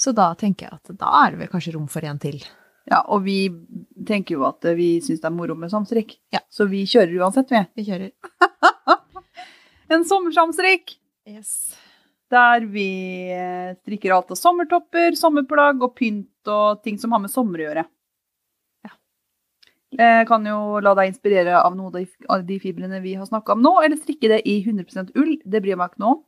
B: Så da tenker jeg at da er det vel kanskje rom for en til.
A: Ja, og vi tenker jo at vi syns det er moro med samstrikk,
B: Ja.
A: så vi kjører uansett, vi.
B: Vi kjører. (laughs)
A: En sommersamstrikk
B: Yes.
A: Der vi eh, strikker alt av sommertopper, sommerplagg og pynt og ting som har med sommer å gjøre.
B: Ja.
A: Jeg kan jo la deg inspirere av noen av de- fibrene vi har snakka om nå, eller strikke det i 100% ull. Det bryr jeg meg ikke noe om.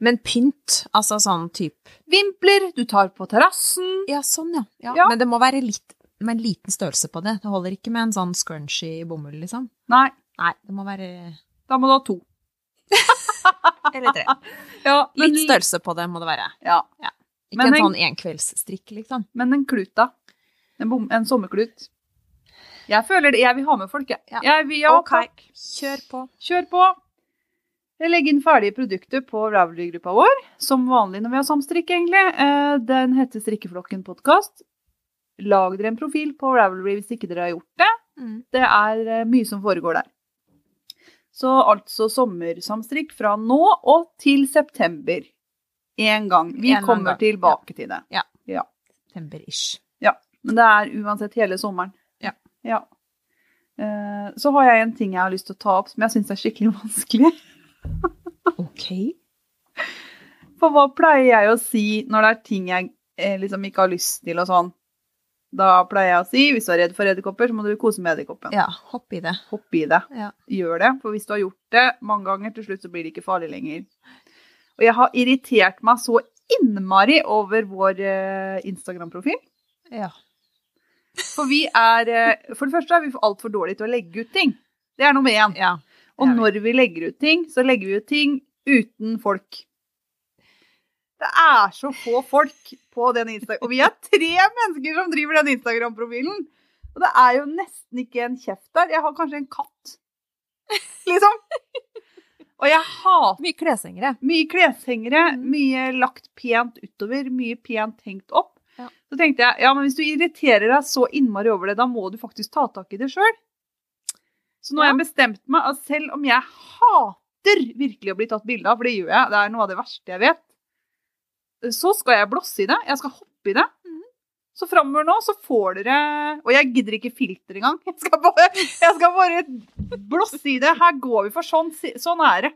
B: Men pynt, altså sånn type
A: Vimpler du tar på terrassen.
B: Ja, sånn, ja. ja.
A: Ja.
B: Men det må være litt med en liten størrelse på det. Det holder ikke med en sånn scrunchy bomull, liksom.
A: Nei,
B: Nei, det må være
A: da må du ha to. (laughs)
B: Eller tre.
A: Ja, men-
B: Litt størrelse på det må det være.
A: Ja,
B: Ikke
A: Men
B: en
A: en-
B: sånn enkveldsstrikk, liksom.
A: Men en klut, da? En, bom, en sommerklut? Jeg føler det. Jeg vil ha med folk, jeg.
B: Ja.
A: Jeg vil, ja,
B: okay.
A: takk.
B: Kjør på.
A: Kjør på. Jeg legger inn ferdige produkter på Ravelry-gruppa vår, som vanlig når vi har samstrikk, egentlig. Eh, Den heter Strikkeflokken podkast. Lag dere en profil på Ravelry hvis ikke dere har gjort det.
B: Mm.
A: Det er eh, mye som foregår der. Så altså sommersamstrikk fra nå og til september. Én gang. Vi
B: En
A: kommer
B: gang.
A: tilbake til det.
B: September-ish. Ja.
A: Men det er uansett hele sommeren.
B: Ja.
A: Ja. Uh, Så har jeg en ting jeg har lyst til å ta opp som jeg syns er skikkelig (laughs) vanskelig.
B: Ok.
A: For hva pleier jeg å si når det er ting jeg eh, liksom ikke har lyst til og sånn? Da pleier jeg å si hvis du er redd for edderkopper, så må du kose med edderkoppen.
B: Ja, hopp i det.
A: Hopp i det.
B: Ja.
A: Gjør det. For hvis du har gjort det mange ganger, til slutt så blir det ikke farlig lenger. Og jeg har irritert meg så innmari over vår eh, Instagram-profil.
B: Ja.
A: For vi er eh, For det første er vi altfor dårlige til å legge ut ting. Det er nummer én.
B: ja.
A: Og når vi legger ut ting, så legger vi ut ting uten folk. Det er så få folk på den Instagram... Og vi er tre mennesker som driver den Instagram-profilen. Og det er jo nesten ikke en kjeft der. Jeg har kanskje en katt. Liksom. Og jeg hater
B: Mye kleshengere.
A: mye kleshengere,
B: Mm.
A: mye lagt pent utover, mye pent hengt opp.
B: Ja.
A: Så tenkte jeg, ja, men hvis du irriterer deg så innmari over det, da må du faktisk ta tak i det sjøl. Så nå har
B: Ja.
A: jeg bestemt meg at selv om jeg hater virkelig å bli tatt bilde av, for det gjør jeg, det er noe av det verste jeg vet, så skal jeg blåse i det. Jeg skal hoppe i det.
B: Mhm.
A: Så framover nå så får dere Og jeg gidder ikke filter engang. Jeg skal bare, jeg skal bare blåse i det. Her går vi for sånn. Sånn er det.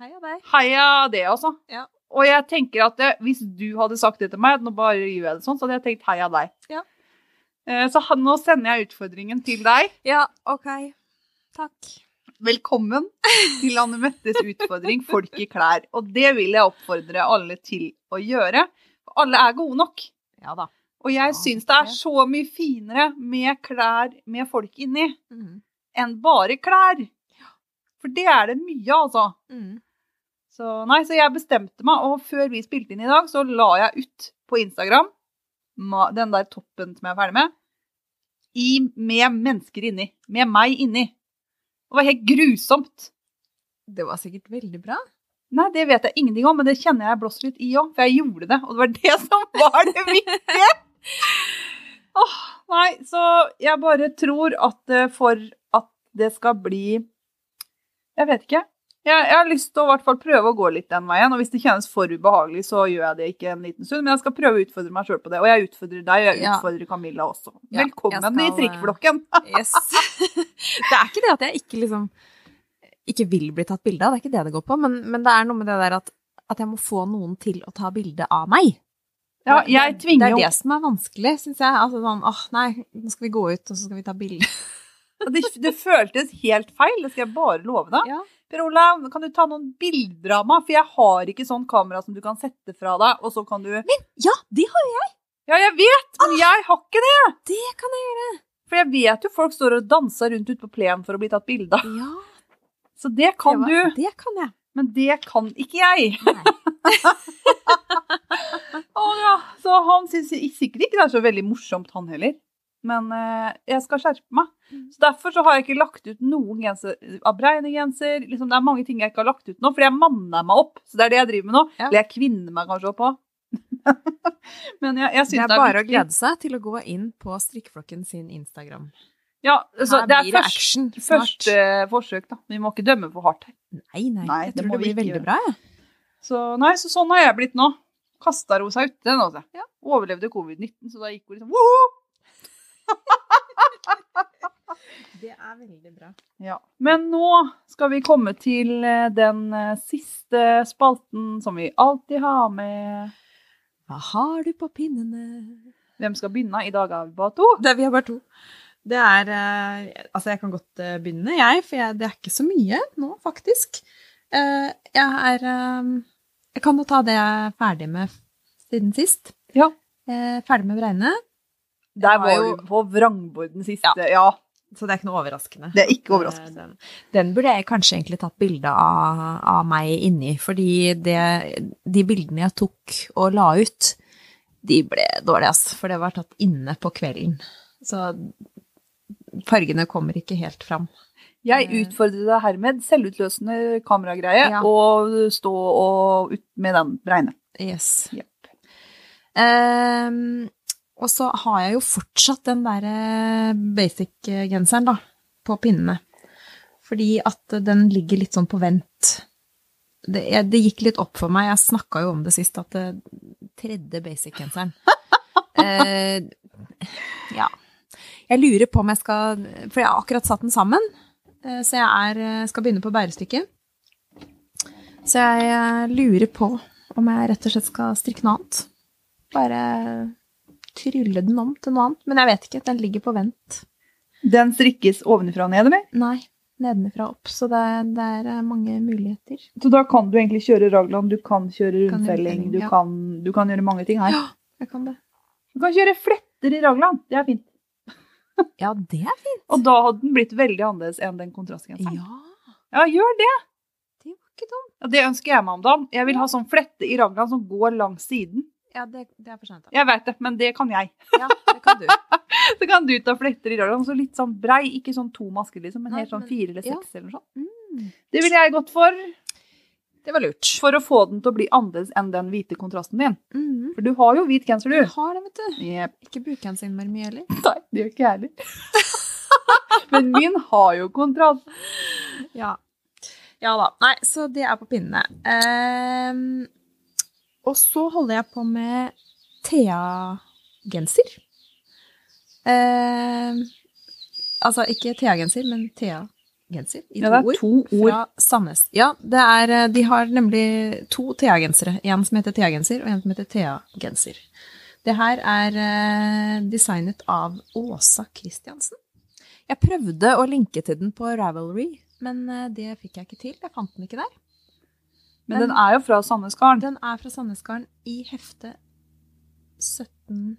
B: Heia deg.
A: Heia det, altså.
B: Ja.
A: Og jeg tenker at det, hvis du hadde sagt det til meg, nå bare gjør jeg det sånn, så hadde jeg tenkt heia deg.
B: Ja.
A: Eh, Så nå sender jeg utfordringen til deg.
B: Ja, ok. Takk.
A: Velkommen til Anne Mettes utfordring Folk i klær. Og det vil jeg oppfordre alle til å gjøre. For alle er gode nok.
B: Ja da.
A: Og jeg
B: Ja,
A: syns det er så mye finere med klær med folk inni
B: Mm.
A: enn bare klær. For det er det mye, altså.
B: Mm.
A: Så nei, så jeg bestemte meg, og før vi spilte inn i dag, så la jeg ut på Instagram den der toppen som jeg er ferdig med, i, med mennesker inni. Med meg inni. Det var helt grusomt.
B: Det var sikkert veldig bra.
A: Nei, det vet jeg ingenting om, men det kjenner jeg blåser litt i òg, for jeg gjorde det, og det var det som var det viktige. (laughs) Åh, nei, så jeg bare tror at eh, for at det skal bli Jeg vet ikke. Jeg, jeg har lyst til å hvert fall prøve å gå litt den veien, og hvis det kjennes for ubehagelig, så gjør jeg det ikke en liten stund, men jeg skal prøve å utfordre meg sjøl på det. Og jeg utfordrer deg, og jeg
B: Ja.
A: utfordrer Camilla også.
B: Ja,
A: Velkommen
B: skal,
A: i trikkflokken! (laughs)
B: Yes. (laughs) det er ikke det at jeg ikke liksom ikke vil bli tatt bilde av, det er ikke det det går på, men, men det er noe med det der at, at jeg må få noen til å ta bilde av meg.
A: Ja, jeg tvinger jo Det
B: er det som er vanskelig, syns jeg. Altså sånn åh, nei, nå skal vi gå ut, og så skal vi ta bilde. (laughs)
A: det, det føltes helt feil, det skal jeg bare love deg.
B: Ja.
A: Per Olav, kan du ta noen bilder av meg? For jeg har ikke sånn kamera som du kan sette fra deg, og så kan du Men
B: ja, det har jeg!
A: Ja, jeg vet, men jeg har ikke det!
B: Det kan jeg gjøre.
A: For jeg vet jo folk står og danser rundt ute på plenen for å bli tatt bilde av.
B: Ja,
A: Så det kan
B: det,
A: du.
B: det kan jeg.
A: Men det kan ikke jeg.
B: Nei. (laughs)
A: oh, ja. Så han syns sikkert ikke det er så veldig morsomt, han heller. Men eh, jeg skal skjerpe meg.
B: Mm.
A: Så Derfor så har jeg ikke lagt ut noen genser av Breine-genser. Liksom, det er mange ting jeg ikke har lagt ut nå, fordi jeg manner meg opp. Så det er det jeg driver med nå.
B: Ja.
A: Eller jeg kvinner meg kanskje opp òg. (laughs) Men jeg, jeg syns
B: Det
A: det
B: er bare å glede seg til å gå inn på Strikkeflokken sin Instagram.
A: Ja, så
B: Her
A: det er først, første forsøk, da. Vi må ikke dømme for hardt her.
B: Nei, nei,
A: Nei,
B: jeg
A: det
B: tror
A: må
B: det blir veldig
A: gjøre.
B: bra, jeg.
A: Så nei, så sånn har jeg blitt nå. Kasta ro seg ute nå. altså.
B: Ja.
A: Overlevde covid-19, så da gikk hun liksom Woho!
B: Det er veldig bra.
A: Ja. Men nå skal vi komme til eh, den eh, siste spalten som vi alltid har med.
B: Hva har du på pinnene?
A: Hvem skal begynne? I dag er vi bare to.
B: Det, vi har bare to. Det er eh, Altså, jeg kan godt begynne, jeg, for jeg, det er ikke så mye nå, faktisk. Jeg er Jeg kan jo ta det jeg er ferdig med siden sist.
A: Ja.
B: Ferdig med Breine,
A: Der
B: var jo-
A: på vrangborden siste. Ja.
B: så det er ikke noe overraskende.
A: Det er ikke
B: Eh,
A: overraskende.
B: Den, den burde jeg kanskje egentlig tatt bilde av, av meg inni, fordi det, de bildene jeg tok og la ut, de ble dårlige, ass. For det var tatt inne på kvelden. Så fargene kommer ikke helt fram.
A: Jeg
B: Eh.
A: utfordrer deg hermed, selvutløsende kameragreie,
B: Ja.
A: og stå og ut med den bregne.
B: Yes.
A: Yep.
B: Ehm, og så har jeg jo fortsatt den der basic-genseren, da, på pinnene. Fordi at den ligger litt sånn på vent. Det, jeg, det gikk litt opp for meg, jeg snakka jo om det sist, at det tredje basic-genseren (laughs) eh, Ja. Jeg lurer på om jeg skal For jeg har akkurat satt den sammen, eh, så jeg er, skal begynne på bærestykket. Så jeg eh, lurer på om jeg rett og slett skal strikke noe annet. Bare trylle den om til noe annet. Men jeg vet ikke, den ligger på vent.
A: Den strikkes ovenifra og ned, eller?
B: Nei, nedenfra og opp. Så det, det er eh, mange muligheter.
A: Så da kan du egentlig kjøre raglan, du kan kjøre rundfelling, du,
B: ja.
A: kan, du kan gjøre mange ting her.
B: Ja, jeg kan det.
A: Du kan kjøre fletter i raglan, det er fint.
B: Ja, det er fint.
A: Og da hadde den blitt veldig annerledes enn den kontrastgenseren.
B: Ja,
A: Ja, gjør det.
B: det var ikke dumt.
A: Ja, det ønsker jeg meg om dagen. Jeg vil ha sånn flette i raglan som går langs siden.
B: Ja, det, det er for sent. da.
A: Jeg vet det, men det kan jeg.
B: Ja, det kan du. (laughs)
A: Så kan du ta fletter i raglan, så litt sånn brei, ikke sånn to masker liksom, men
B: Nei,
A: helt sånn
B: men-
A: fire eller
B: ja.
A: seks eller noe sånt.
B: Mm,
A: Det ville jeg gått for,
B: det var lurt.
A: for å få den til å bli annerledes enn den hvite kontrasten din.
B: Mm.
A: For du har jo hvit genser,
B: Jeg har det, vet du.
A: Yep.
B: Ikke så innmari mye heller. (laughs)
A: Nei, det gjør ikke jeg heller. (laughs) men min har jo kontrast.
B: Ja. ja da. Nei, så det er på pinnene. Ehm, og så holder jeg på med Thea-genser. Eh, altså ikke Thea-genser, men Thea-genser. I
A: Ja, det er to ord.
B: Fra Sandnes. Ja, det er, eh, de har nemlig to Thea-gensere. En som heter Thea-genser, og en som heter Thea-genser. Det her er eh, designet av Åsa Christiansen. Jeg prøvde å linke til den på Ravelry, men eh, det fikk jeg ikke til. Jeg fant den ikke der.
A: Men den er jo fra Sandnesgarden.
B: Den er fra Sandnesgarden i hefte 17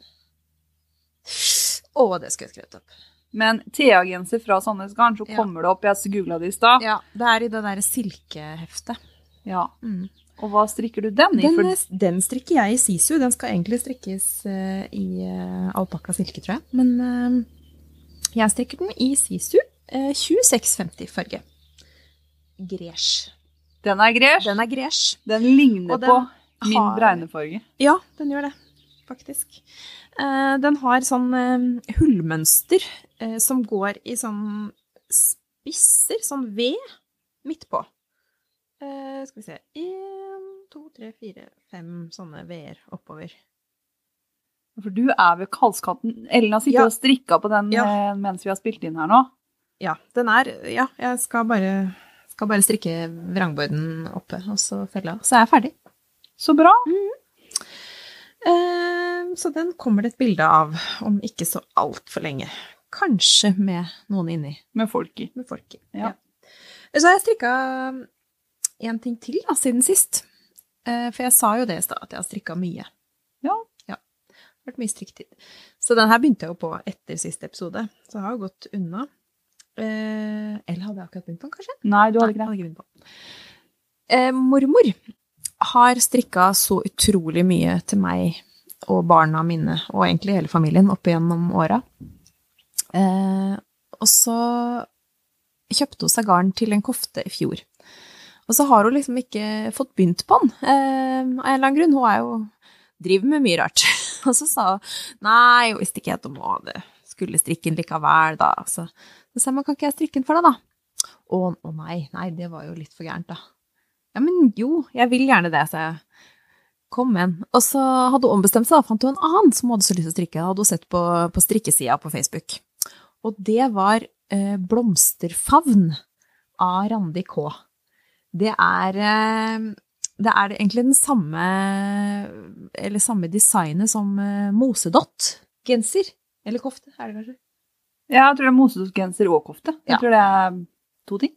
B: Å, det skulle jeg skrevet opp.
A: Men TA-genser fra Sandnesgarden, så
B: Ja.
A: kommer det opp. Jeg googla det i stad.
B: Ja, det er i det derre silkeheftet.
A: Ja.
B: Mm.
A: Og hva strikker du den i?
B: Den,
A: For
B: eh, den strikker jeg i sisu. Den skal egentlig strikkes uh, i uh, alpakka silke, tror jeg. Men uh, jeg strikker den i sisu. Uh, 2650 farge. Gresj.
A: Den er gresj.
B: Den.
A: Den ligner
B: den
A: på min bregnefarge.
B: Ja, den gjør det, faktisk. Uh, den har sånn uh, hullmønster uh, som går i sånn spisser, sånn V, midt på. Skal vi se Én, to, tre, fire, fem sånne V-er oppover.
A: For du er ved Kalskatten. Ellen har sittet
B: Ja.
A: og strikka på den
B: Ja.
A: mens vi har spilt inn her nå.
B: Ja, den er Ja, jeg skal bare, skal bare strikke vrangborden oppe, og så felle av. Så er jeg ferdig.
A: Så bra.
B: Eh, så den kommer det et bilde av om ikke så altfor lenge. Kanskje med noen inni.
A: Med folk i.
B: med folk i.
A: Ja.
B: Så har jeg strikka en ting til da, siden sist. Eh, For jeg sa jo det i stad, at jeg har strikka mye.
A: Ja.
B: ja. Vært mye strikketid. Så den her begynte jeg jo på etter siste episode, så jeg har jo gått unna. Eh, Eller hadde jeg akkurat begynt på den, kanskje?
A: Nei, du hadde
B: Nei,
A: ikke det.
B: hadde ikke på. Eh, mormor har strikka så utrolig mye til meg og barna mine, og egentlig hele familien, opp igjennom åra. Eh, og så kjøpte hun seg garn til en kofte i fjor. Og så har hun liksom ikke fått begynt på den. Eh, av en eller annen grunn. Hun er jo driver med mye rart. (laughs) Og så sa hun nei, hun visste ikke om hun hadde skulle strikke den likevel, da. Så, så sa jeg, men kan ikke jeg strikke den for deg, da? Å, å nei, nei, det var jo litt for gærent, da. Ja, men jo, jeg vil gjerne det, sa jeg. Kom igjen. Og så hadde hun ombestemt seg, da fant hun en annen som hadde så lyst til å strikke. Hadde hun sett på, på strikkesida på Facebook. Og det var eh, Blomsterfavn av Randi K. Det er eh, det er egentlig den samme Eller samme designet som eh, Mosedott-genser. Eller kofte, er det kanskje?
A: Ja, jeg tror det er mosedott-genser og kofte. Jeg
B: Ja.
A: tror det er to ting.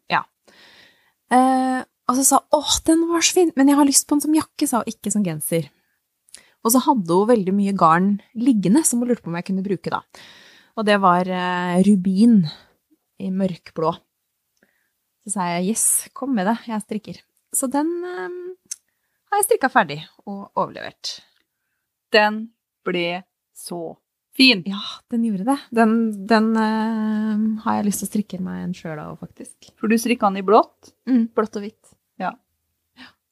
B: Eh, og så sa hun åh, den var så fin, men jeg har lyst på den som jakke, sa hun, ikke som genser. Og så hadde hun veldig mye garn liggende som hun lurte på om jeg kunne bruke, da. Og det var eh, rubin i mørkblå. Så sa jeg yes, kom med det, jeg strikker. Så den eh, har jeg strikka ferdig og overlevert.
A: Den ble så fin.
B: Ja, den gjorde det. Den, den uh, har jeg lyst til å strikke meg en sjøl av, faktisk.
A: For du strikka den i blått.
B: Mm, blått og hvitt.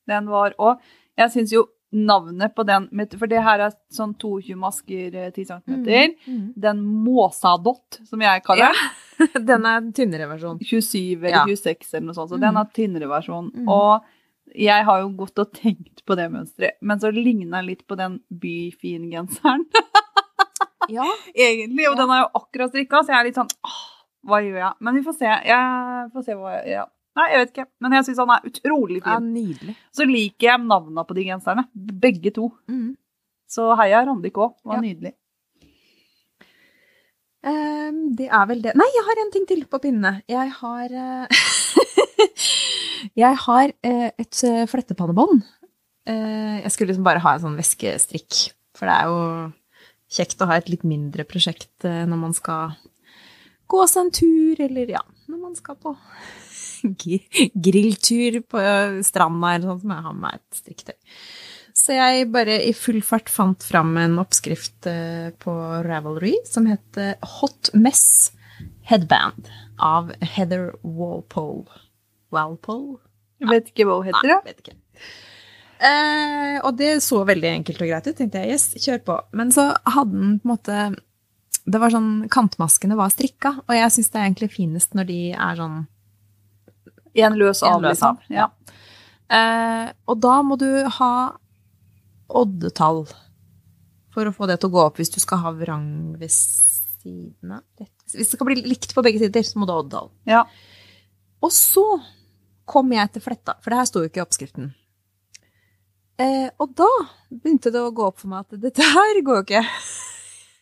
A: Den var òg jeg syns jo navnet på den For det her er sånn 22 masker, eh, 10 cm.
B: Mm.
A: Den Måsadott, som jeg kaller den. (laughs)
B: Den er tynnere versjon.
A: 27 eller
B: Ja.
A: 26 eller noe sånt. Så
B: Mm.
A: den er tynnere versjon.
B: Mm.
A: Og jeg har jo gått og tenkt på det mønsteret, men så ligner den litt på den byfingenseren, (laughs) (laughs)
B: Ja.
A: egentlig. Og
B: Ja.
A: den er jo akkurat strikka, så jeg er litt sånn åh, hva gjør jeg? Men vi får se. Jeg får se hva jeg ja. Nei, jeg vet ikke. Men jeg syns han er utrolig
B: ja,
A: er
B: nydelig.
A: Så liker jeg navna på de genserne. Begge to.
B: Mm.
A: Så heia Randik òg. Var
B: Ja.
A: nydelig.
B: Um, det er vel det Nei, jeg har en ting til på pinnene. Jeg har uh... (laughs) Jeg har uh, et eh, flettepannebånd. Uh, jeg skulle liksom bare ha en sånn veskestrikk, for det er jo kjekt å ha et litt mindre prosjekt eh, når man skal gå seg en tur, eller ja, når man skal på (laughs) grilltur på stranda eller sånn, som jeg har med meg et strikketøy. Så jeg bare i full fart fant fram en oppskrift eh, på Ravelry som heter Hot Mess Headband av Heather Walpole. Walpole?
A: Jeg vet ikke hva hun heter.
B: Nei,
A: Ja.
B: vet ikke. Eh, og det så veldig enkelt og greit ut, tenkte jeg. Yes, kjør på. Men så hadde den på en måte Det var sånn Kantmaskene var strikka, og jeg syns det er egentlig finest når de er sånn
A: En løs av, liksom.
B: ja. Eh, og da må du ha oddetall for å få det til å gå opp hvis du skal ha vrang ved siden av. Hvis det skal bli likt på begge sider, så må du ha oddetall.
A: Ja.
B: Og så kom jeg til fletta, for det her sto jo ikke i oppskriften. Eh, og da begynte det å gå opp for meg at dette her går jo ikke.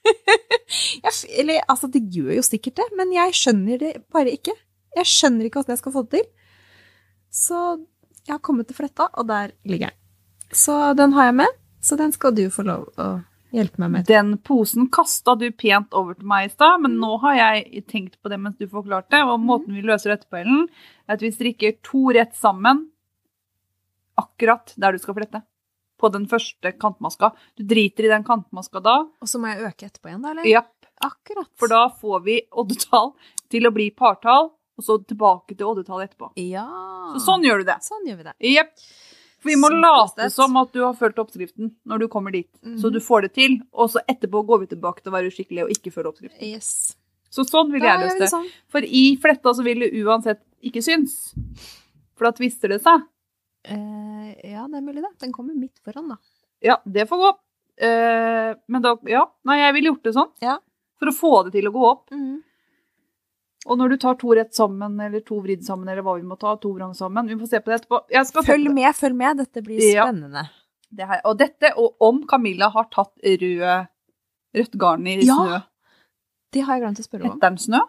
B: (laughs) jeg, eller, altså, det gjør jo sikkert det, men jeg skjønner det bare ikke. Jeg skjønner ikke hvordan jeg skal få det til. Så jeg har kommet til fletta, og der ligger den. Så den har jeg med, så den skal du få lov å hjelpe meg med.
A: Den posen kasta du pent over til meg i stad, men nå har jeg tenkt på det mens du forklarte. Og måten vi løser dette på, Ellen, er at vi strikker to rett sammen akkurat der du skal flette. På den første kantmaska. Du driter i den kantmaska da.
B: Og så må jeg øke etterpå igjen, da? eller?
A: Ja,
B: Akkurat.
A: for da får vi oddetall til å bli partall, og så tilbake til oddetall etterpå.
B: Ja.
A: Så sånn gjør du det.
B: Sånn gjør vi det.
A: Jepp. For vi må late som at du har fulgt oppskriften når du kommer dit. Så
B: Mhm.
A: du får det til, og så etterpå går vi tilbake til å være uskikkelige og ikke følge oppskriften.
B: Yes.
A: Så sånn vil jeg løse det
B: sånn.
A: For i fletta så vil det uansett ikke synes. For da tvister det seg.
B: Eh, ja, det er mulig, det. Den kommer midt foran, da.
A: Ja, det får gå. Eh, men da Ja. Nei, jeg ville gjort det sånn.
B: Ja.
A: For å få det til å gå opp.
B: Mm.
A: Og når du tar to rett sammen, eller to vridd sammen, eller hva vi må ta, to vrang sammen Vi får se på det etterpå. Jeg skal
B: Følg med, følg med. Dette blir
A: Ja.
B: spennende.
A: Det her. Og dette, og om Camilla har tatt rød, rødt garn i
B: Ja.
A: snø.
B: Det har jeg glemt å spørre om.
A: Heter den snø?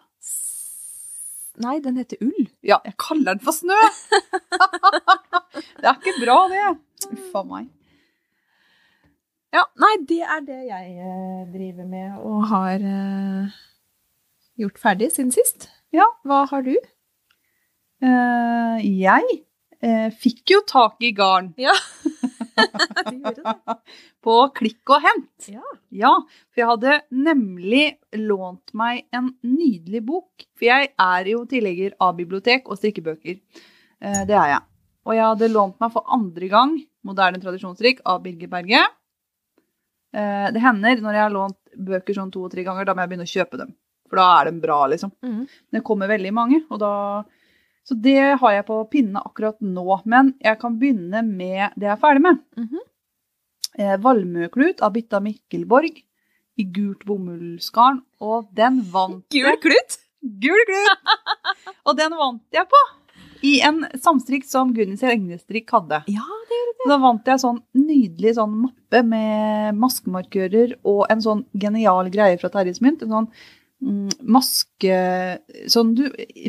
B: Nei, den heter ull.
A: Ja, jeg kaller den for snø! (laughs) det er ikke bra, det. Uff a meg.
B: Ja, nei, det er det jeg eh, driver med og har uh, gjort ferdig siden sist.
A: Ja.
B: Hva har du?
A: Uh, jeg uh, fikk jo tak i garn
B: Ja. (laughs)
A: på klikk og hent.
B: Ja.
A: Ja, for jeg hadde nemlig lånt meg en nydelig bok. For jeg er jo tillegger av bibliotek og strikkebøker. Det er jeg. Og jeg hadde lånt meg for andre gang Moderne tradisjonsrik av Birger Berge. Eh, det hender når jeg har lånt bøker sånn to og tre ganger, da må jeg begynne å kjøpe dem. For da er de bra, liksom.
B: Men
A: Det kommer veldig mange, og da Så det har jeg på pinne akkurat nå. Men jeg kan begynne med det jeg er ferdig med.
B: Mhm.
A: eh, Valmøklut av Bitta Mikkelborg i gult bomullsgarn, og den vant
B: Gul klut?
A: Gul klut! (laughs) og den vant jeg på i en samstrikk som Gunnis Regnestrikk hadde.
B: Ja, det gjorde
A: det. Da vant jeg sånn nydelig sånn mappe med maskemarkører og en sånn genial greie fra Terjes Mynt. En sånn mm, maske... Sånn du,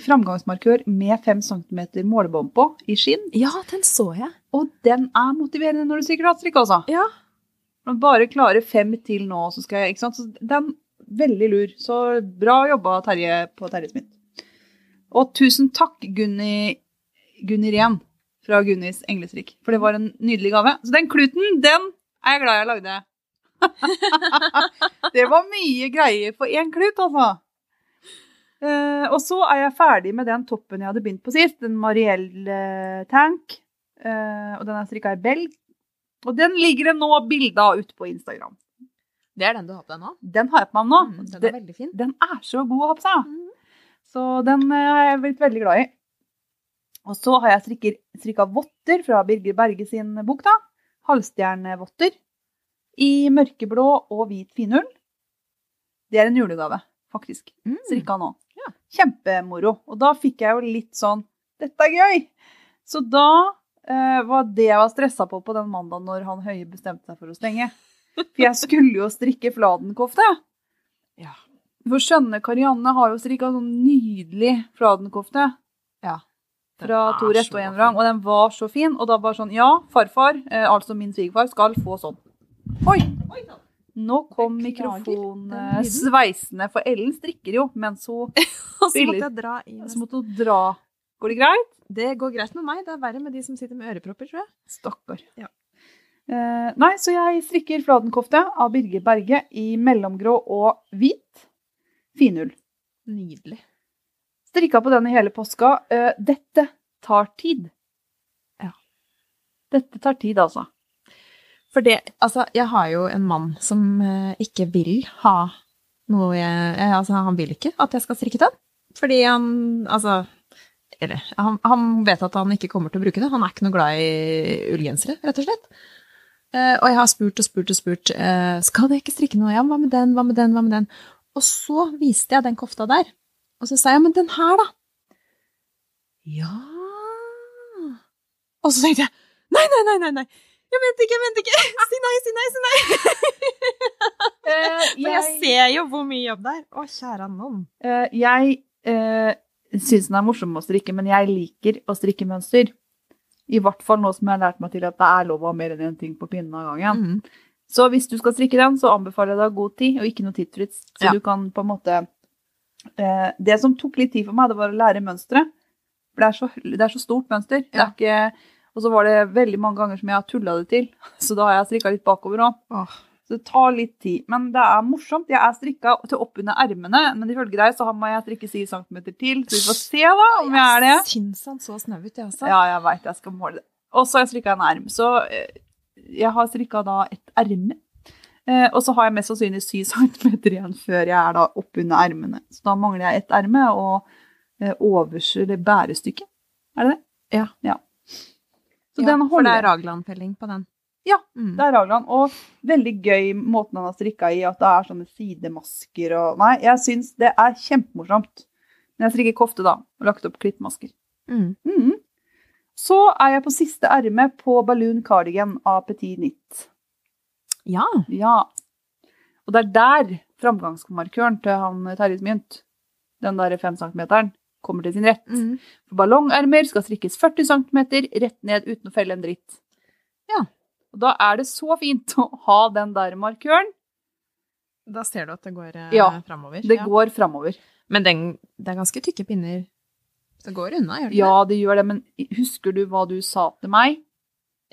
A: framgangsmarkør med fem centimeter målebånd på i skinn.
B: Ja, den så jeg.
A: Og den er motiverende når du strikker hatstrikk, altså.
B: Ja.
A: Man bare klarer fem til nå, så skal jeg Ikke sant. Så den veldig lur. Så bra jobba, Terje, på Terjes Mynt. Og tusen takk, Gunni, Gunni Ren fra Gunnis englestrikk. For det var en nydelig gave. Så den kluten, den er jeg glad jeg lagde. (laughs) det var mye greier for én klut, altså. Eh, og så er jeg ferdig med den toppen jeg hadde begynt på sist, en Marielle Tank. Eh, og den er strikka i belg. Og den ligger det nå bilde av ute på Instagram.
B: Det er den du har på deg nå?
A: Den har jeg på meg nå.
B: Mm, den er den, fin.
A: den er så god å ha på seg.
B: Mm.
A: Så den eh, har jeg blitt veldig glad i. Og så har jeg strikka votter fra Birger Berge sin bok, da. Halvstjernevotter. I mørkeblå og hvit finull. Det er en julegave, faktisk.
B: Mm.
A: Strikka nå.
B: Ja.
A: Kjempemoro. Og da fikk jeg jo litt sånn Dette er gøy! Så da eh, var det jeg var stressa på på den mandagen når han Høie bestemte seg for å stenge. For jeg skulle jo strikke fladenkofte.
B: Ja.
A: For skjønne Karianne har jo strikka sånn nydelig fladenkofte. Fra to rett og en vrang, og den var så fin. Og da bare sånn Ja, farfar, eh, altså min svigerfar, skal få sånn. Oi! Nå kom mikrofonen eh, sveisende, for Ellen strikker jo, mens (laughs) hun
B: Og så
A: Spiller.
B: måtte jeg dra i
A: så måtte hun dra. Går det greit?
B: Det går greit med meg. Det er verre med de som sitter med ørepropper, tror jeg.
A: Stakkar.
B: Ja.
A: Eh, nei, så jeg strikker fladenkofte av Birger Berge i mellomgrå og hvit finull.
B: Nydelig.
A: Strikka på den i hele påska. Eh, dette tar tid.
B: Ja.
A: Dette tar tid, altså.
B: For det, altså, jeg har jo en mann som eh, ikke vil ha noe jeg eh, Altså, han vil ikke at jeg skal strikke den. Fordi han Altså Eller han, han vet at han ikke kommer til å bruke det. Han er ikke noe glad i ullgensere, rett og slett. Og jeg har spurt og spurt og spurt. skal jeg ikke strikke noe? Ja, hva med den? Hva med den? Hva med den? Og så viste jeg den kofta der. Og så sa jeg, men den her, da? Ja Og så tenkte jeg, nei, nei, nei, nei, nei. Jeg mente ikke, jeg mente ikke. (laughs) Si nei, si nei, si nei. (laughs)
A: Eh, (laughs)
B: For jeg ser jo hvor mye jobb det er. Å, kjære noen.
A: Uh, jeg uh, syns den er morsom å strikke, men jeg liker å strikke mønster. I hvert fall nå som jeg har lært meg til at det er lov å ha mer enn én ting på pinnen av gangen.
B: Mm.
A: Så hvis du skal strikke den, så anbefaler jeg deg god tid, og ikke noe tidsfritt. Så
B: Ja.
A: du kan på en måte eh, Det som tok litt tid for meg, det var å lære mønsteret. Det så, det er så stort mønster.
B: Ja.
A: ikke, og så var det veldig mange ganger som jeg har tulla det til. (laughs) Så da har jeg strikka litt bakover òg. Så det tar litt tid. Men det er morsomt. Jeg er strikka til oppunder ermene, men ifølge deg så må jeg strikke 10 cm til. Så vi får se da om jeg er det.
B: Syns han så snau ut, jeg også.
A: Ja, jeg veit jeg skal måle det. Og så har jeg strikka en erm. Så eh, jeg har strikka da et erme. Eh, og så har jeg mest sannsynlig 7 cm igjen før jeg er da oppunder ermene. Så da mangler jeg et erme og eh, overs, eller bærestykke. Er det det?
B: Ja.
A: ja. Så
B: Ja,
A: den
B: for det er Ragland-felling på den.
A: Ja,
B: Mm.
A: Det er Ragland. Og veldig gøy måten han har strikka i, at det er sånne sidemasker og Nei, jeg syns det er kjempemorsomt. Når jeg strikker kofte, da, og lagt opp klippmasker.
B: Mm.
A: Mm. Så er jeg på siste erme på Balloon Cardigan av Petit Knit.
B: Ja.
A: Ja. Og det er der framgangsmarkøren til han Terjes Mynt, den der 5 cm, kommer til sin rett.
B: Mm.
A: For ballongermer skal strikkes 40 cm rett ned uten å felle en dritt.
B: Ja.
A: Og da er det så fint å ha den der markøren.
B: Da ser du at det går eh,
A: Ja,
B: framover.
A: Det
B: ja.
A: går framover.
B: Men den, det er ganske tykke pinner Det går unna, gjør det
A: Ja, det gjør det, men husker du hva du sa til meg?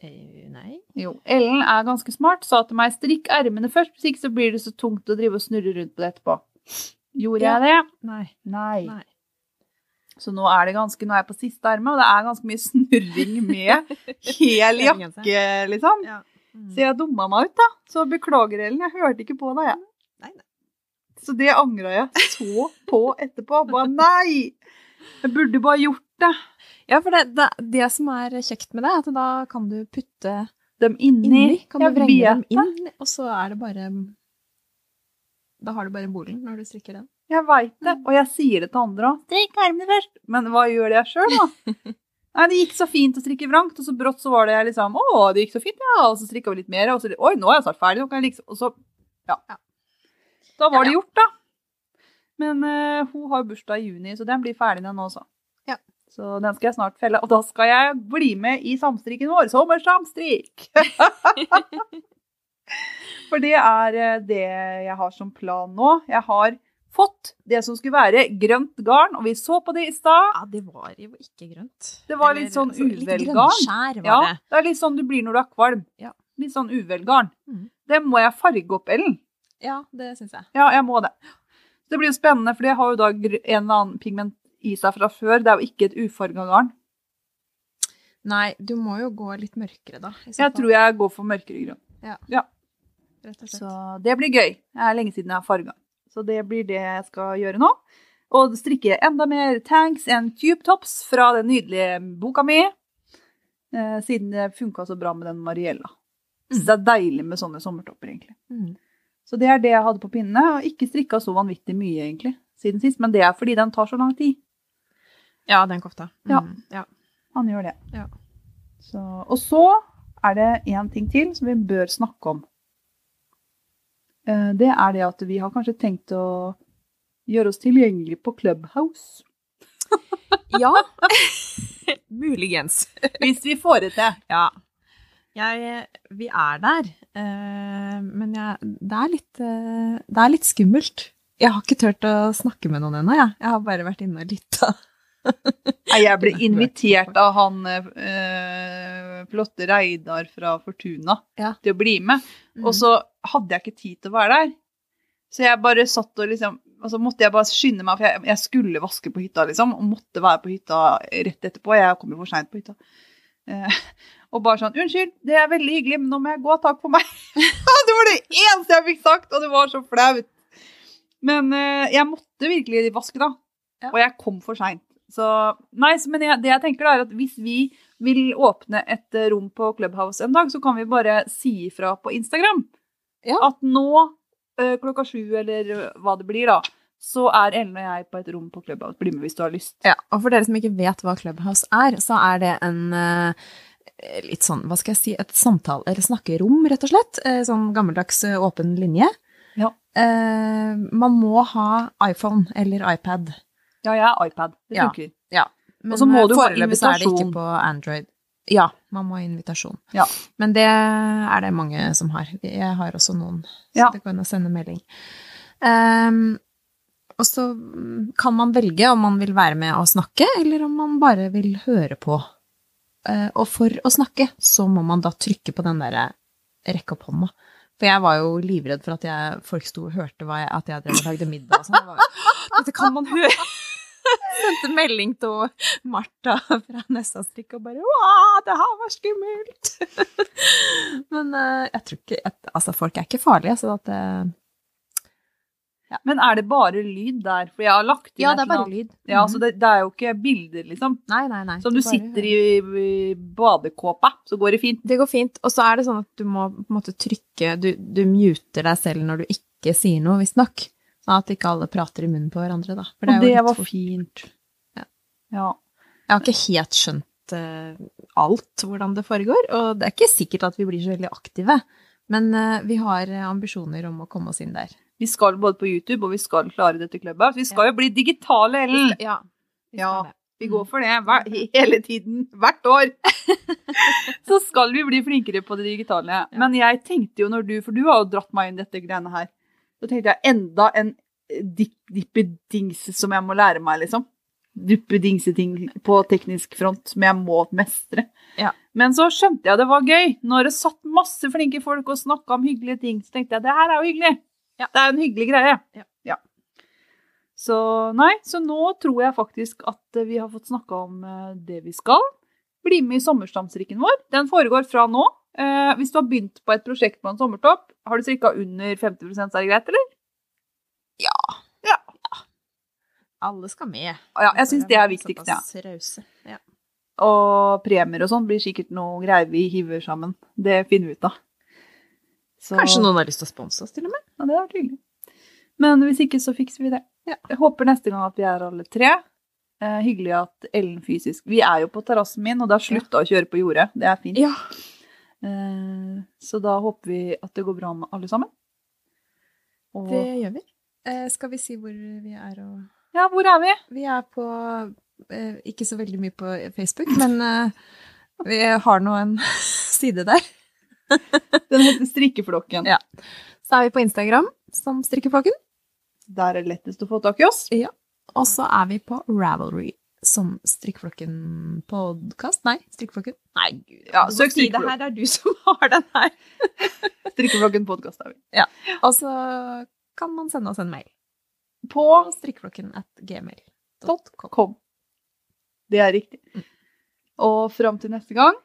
B: Eh, nei.
A: Jo, Ellen er ganske smart, sa til meg strikk ermene først, hvis ikke så blir det så tungt å drive og snurre rundt på det etterpå. Gjorde
B: Ja.
A: jeg det?
B: Nei.
A: Nei.
B: Nei.
A: Så nå er det ganske, nå er jeg på siste erme, og det er ganske mye snurring med (laughs) hel jakke, liksom.
B: Ja. Mm.
A: Så jeg dumma meg ut, da. Så beklager, Ellen, jeg hørte ikke på deg, jeg.
B: Nei, nei.
A: Så det angra jeg så på etterpå. Bare nei! Jeg burde bare gjort det.
B: Ja, for det, det, det som er kjekt med det, er at da kan du putte
A: Dem inni.
B: inni. Kan du vrenge dem inn, og så er det bare Da har du bare bolen når du strikker den.
A: Jeg veit det, og jeg sier det til andre òg. Strikk armene først. Men hva gjør jeg sjøl, da? (laughs) Nei, Det gikk så fint å strikke vrangt, og så brått så var det liksom Å, det gikk så fint, ja. Og så strikka vi litt mer, og så Oi, nå er jeg snart ferdig. Jeg liksom Og så Ja. Da var det gjort, da. Men uh, hun har bursdag i juni, så den blir ferdig den også.
B: Ja.
A: Så den skal jeg snart felle. Og da skal jeg bli med i samstrikken vår. Sommersamstrik! (laughs) For det er eh, det jeg har som plan nå. Jeg har fått det som skulle være grønt garn, og vi så på det i stad.
B: Ja, det var jo ikke grønt.
A: Det var litt sånn
B: Litt
A: uvelgarn.
B: grønnskjær var
A: Ja,
B: det.
A: det er litt sånn du blir når du er kvalm.
B: Ja.
A: Litt sånn uvelgarn.
B: Mm.
A: Det må jeg farge opp, Ellen.
B: Ja, det syns jeg.
A: Ja, jeg må det. Det blir jo spennende, for jeg har jo da en eller annen pigment i seg fra før. Det er jo ikke et ufarga garn.
B: Nei, du må jo gå litt mørkere, da.
A: Jeg
B: fall,
A: tror jeg går for mørkere grønn.
B: Rett og slett.
A: Så det blir gøy. Det er lenge siden jeg har farga. Så det blir det jeg skal gjøre nå. Og strikke enda mer tanks and tube tops fra den nydelige boka mi. Eh, siden det funka så bra med den Mariella. Så det er deilig med sånne sommertopper, egentlig.
B: Mm.
A: Så det er det jeg hadde på pinnene. Og ikke strikka så vanvittig mye, egentlig, siden sist. Men det er fordi den tar så lang tid.
B: Ja, den kofta. Mm, ja.
A: Han gjør det.
B: Ja.
A: Så, og så er det én ting til som vi bør snakke om. Eh, Det er det at vi har kanskje tenkt å gjøre oss tilgjengelig på Clubhouse. (laughs)
B: ja. (laughs) Muligens.
A: Hvis vi får det til.
B: Ja. Jeg, vi er der, eh, men jeg, det, er litt, eh, det er litt skummelt. Jeg har ikke turt å snakke med noen ennå, jeg. Jeg har bare vært inne og lytta.
A: Jeg ble (laughs) invitert av han eh, flotte Reidar fra Fortuna
B: Ja.
A: til å bli med. Og så hadde jeg ikke tid til å være der. Så jeg bare satt og liksom Og så måtte jeg bare skynde meg, for jeg, jeg skulle vaske på hytta, liksom. Og måtte være på hytta rett etterpå. Jeg kom jo for seint på hytta. Eh, og bare sånn 'Unnskyld, det er veldig hyggelig, men nå må jeg gå. Takk for meg.' (laughs) det var det eneste jeg fikk sagt, og det var så flaut. Men eh, jeg måtte virkelig vaske, da.
B: Ja.
A: Og jeg kom for seint. Så Nei, nice, men jeg, det jeg tenker da er at hvis vi vil åpne et eh, rom på Clubhouse en dag, så kan vi bare si ifra på Instagram
B: Ja.
A: at nå eh, klokka sju, eller eh, hva det blir da, så er Ellen og jeg på et rom på Clubhouse. Bli med hvis du har lyst.
B: Ja, og for dere som ikke vet hva Clubhouse er, så er det en eh, litt sånn, hva skal jeg si, et samtale- eller snakkerom, rett og slett. Eh, Sånn gammeldags eh, åpen linje.
A: Ja.
B: Eh, man må ha iPhone eller iPad.
A: Ja, jeg har iPad. Det
B: Ja.
A: funker.
B: Men
A: Og så må
B: eh,
A: du
B: foreløpig så er det ikke på Android. Ja, man må ha invitasjon.
A: Ja.
B: Men det er det mange som har. Jeg har også noen, så
A: Ja.
B: det går an å sende melding. Um, og så kan man velge om man vil være med og snakke, eller om man bare vil høre på. Eh, og for å snakke, så må man da trykke på den derre rekke opp hånda. For jeg var jo livredd for at jeg, folk sto og hørte jeg, at jeg drev og lagde middag og sånn. Dette kan man høre! (laughs) Sendte melding til Martha fra Nessa Strikk og bare Wow, det her var skummelt! (laughs) Men eh, jeg tror ikke Altså, folk er ikke farlige, så at eh,
A: Men er det bare lyd der? For jeg har lagt inn
B: Ja, det er
A: bare
B: bare
A: Mm
B: lyd.
A: Ja,
B: Mhm.
A: så det, det er jo ikke bilder, liksom.
B: Nei, nei, nei.
A: Så om du
B: bare
A: sitter i, i badekåpa, så går det fint.
B: Det går fint. Og så er det sånn at du må på en måte trykke Du, du muter deg selv når du ikke sier noe, visstnok. Sånn at ikke alle prater i munnen på hverandre, da. For
A: Og
B: er jo
A: det var
B: fort-
A: fint.
B: Ja.
A: ja.
B: Jeg har ikke helt skjønt eh, alt hvordan det foregår, og det er ikke sikkert at vi blir så veldig aktive. Men eh, vi har eh, ambisjoner om å komme oss inn der.
A: Vi skal både på YouTube, og vi skal klare dette klubbet. Vi skal jo bli digitale, Ellen.
B: Ja. vi
A: Ja. Vi går for det hver, hele tiden, hvert år. (laughs) så skal vi bli flinkere på det digitale. Men jeg tenkte jo når du, for du har jo dratt meg inn i dette greiene her, så tenkte jeg enda en dippedingse som jeg må lære meg, liksom. duppedingseting på teknisk front som jeg må mestre.
B: Ja.
A: Men så skjønte jeg det var gøy. Når det satt masse flinke folk og snakka om hyggelige ting, så tenkte jeg det her er jo hyggelig.
B: Ja.
A: Det er en hyggelig greie.
B: Ja.
A: Så nei, så nå tror jeg faktisk at vi har fått snakka om eh, det vi skal. Bli med i sommerstamstrikken vår. Den foregår fra nå. Eh, hvis du har begynt på et prosjekt på en sommertopp, har du strikka under 50 så er det greit, eller? Ja.
B: Alle skal med.
A: Ja, jeg syns det er viktigst, ja.
B: Ja.
A: Og premier og sånn blir sikkert noe greier vi hiver sammen. Det finner vi ut av. Så-
B: Kanskje noen har lyst til å sponse oss, til og med?
A: Ja, det hadde vært hyggelig. Men hvis ikke, så fikser vi det.
B: Ja.
A: Jeg håper neste gang at vi er alle tre. Eh, hyggelig at Ellen fysisk Vi er jo på terrassen min, og det har slutta å kjøre på jordet. Det er fint.
B: Ja.
A: Eh, så da håper vi at det går bra med alle sammen. Og
B: Det gjør vi. Eh, skal vi si hvor vi er og
A: ja, hvor er vi?
B: Vi er på eh, Ikke så veldig mye på Facebook, men eh, vi har nå en (laughs) side der. (laughs)
A: Den heter Strikkeflokken.
B: Ja. Så er vi på Instagram som Strikkeflokken.
A: Der er det lettest å få tak i oss.
B: Og så er vi på Ravelry som Strikkeflokken podkast. Nei, Strikkeflokken. Nei, gud.
A: Ja, søk
B: si det her. Er du som (laughs) har den her. (laughs)
A: Strikkeflokken podkast er vi.
B: Og så kan man sende oss en mail
A: På
B: på strikkeflokken at gmail.com.
A: Det er riktig.
B: Mm.
A: Og fram til neste gang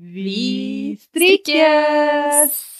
B: Vi
A: strikkes!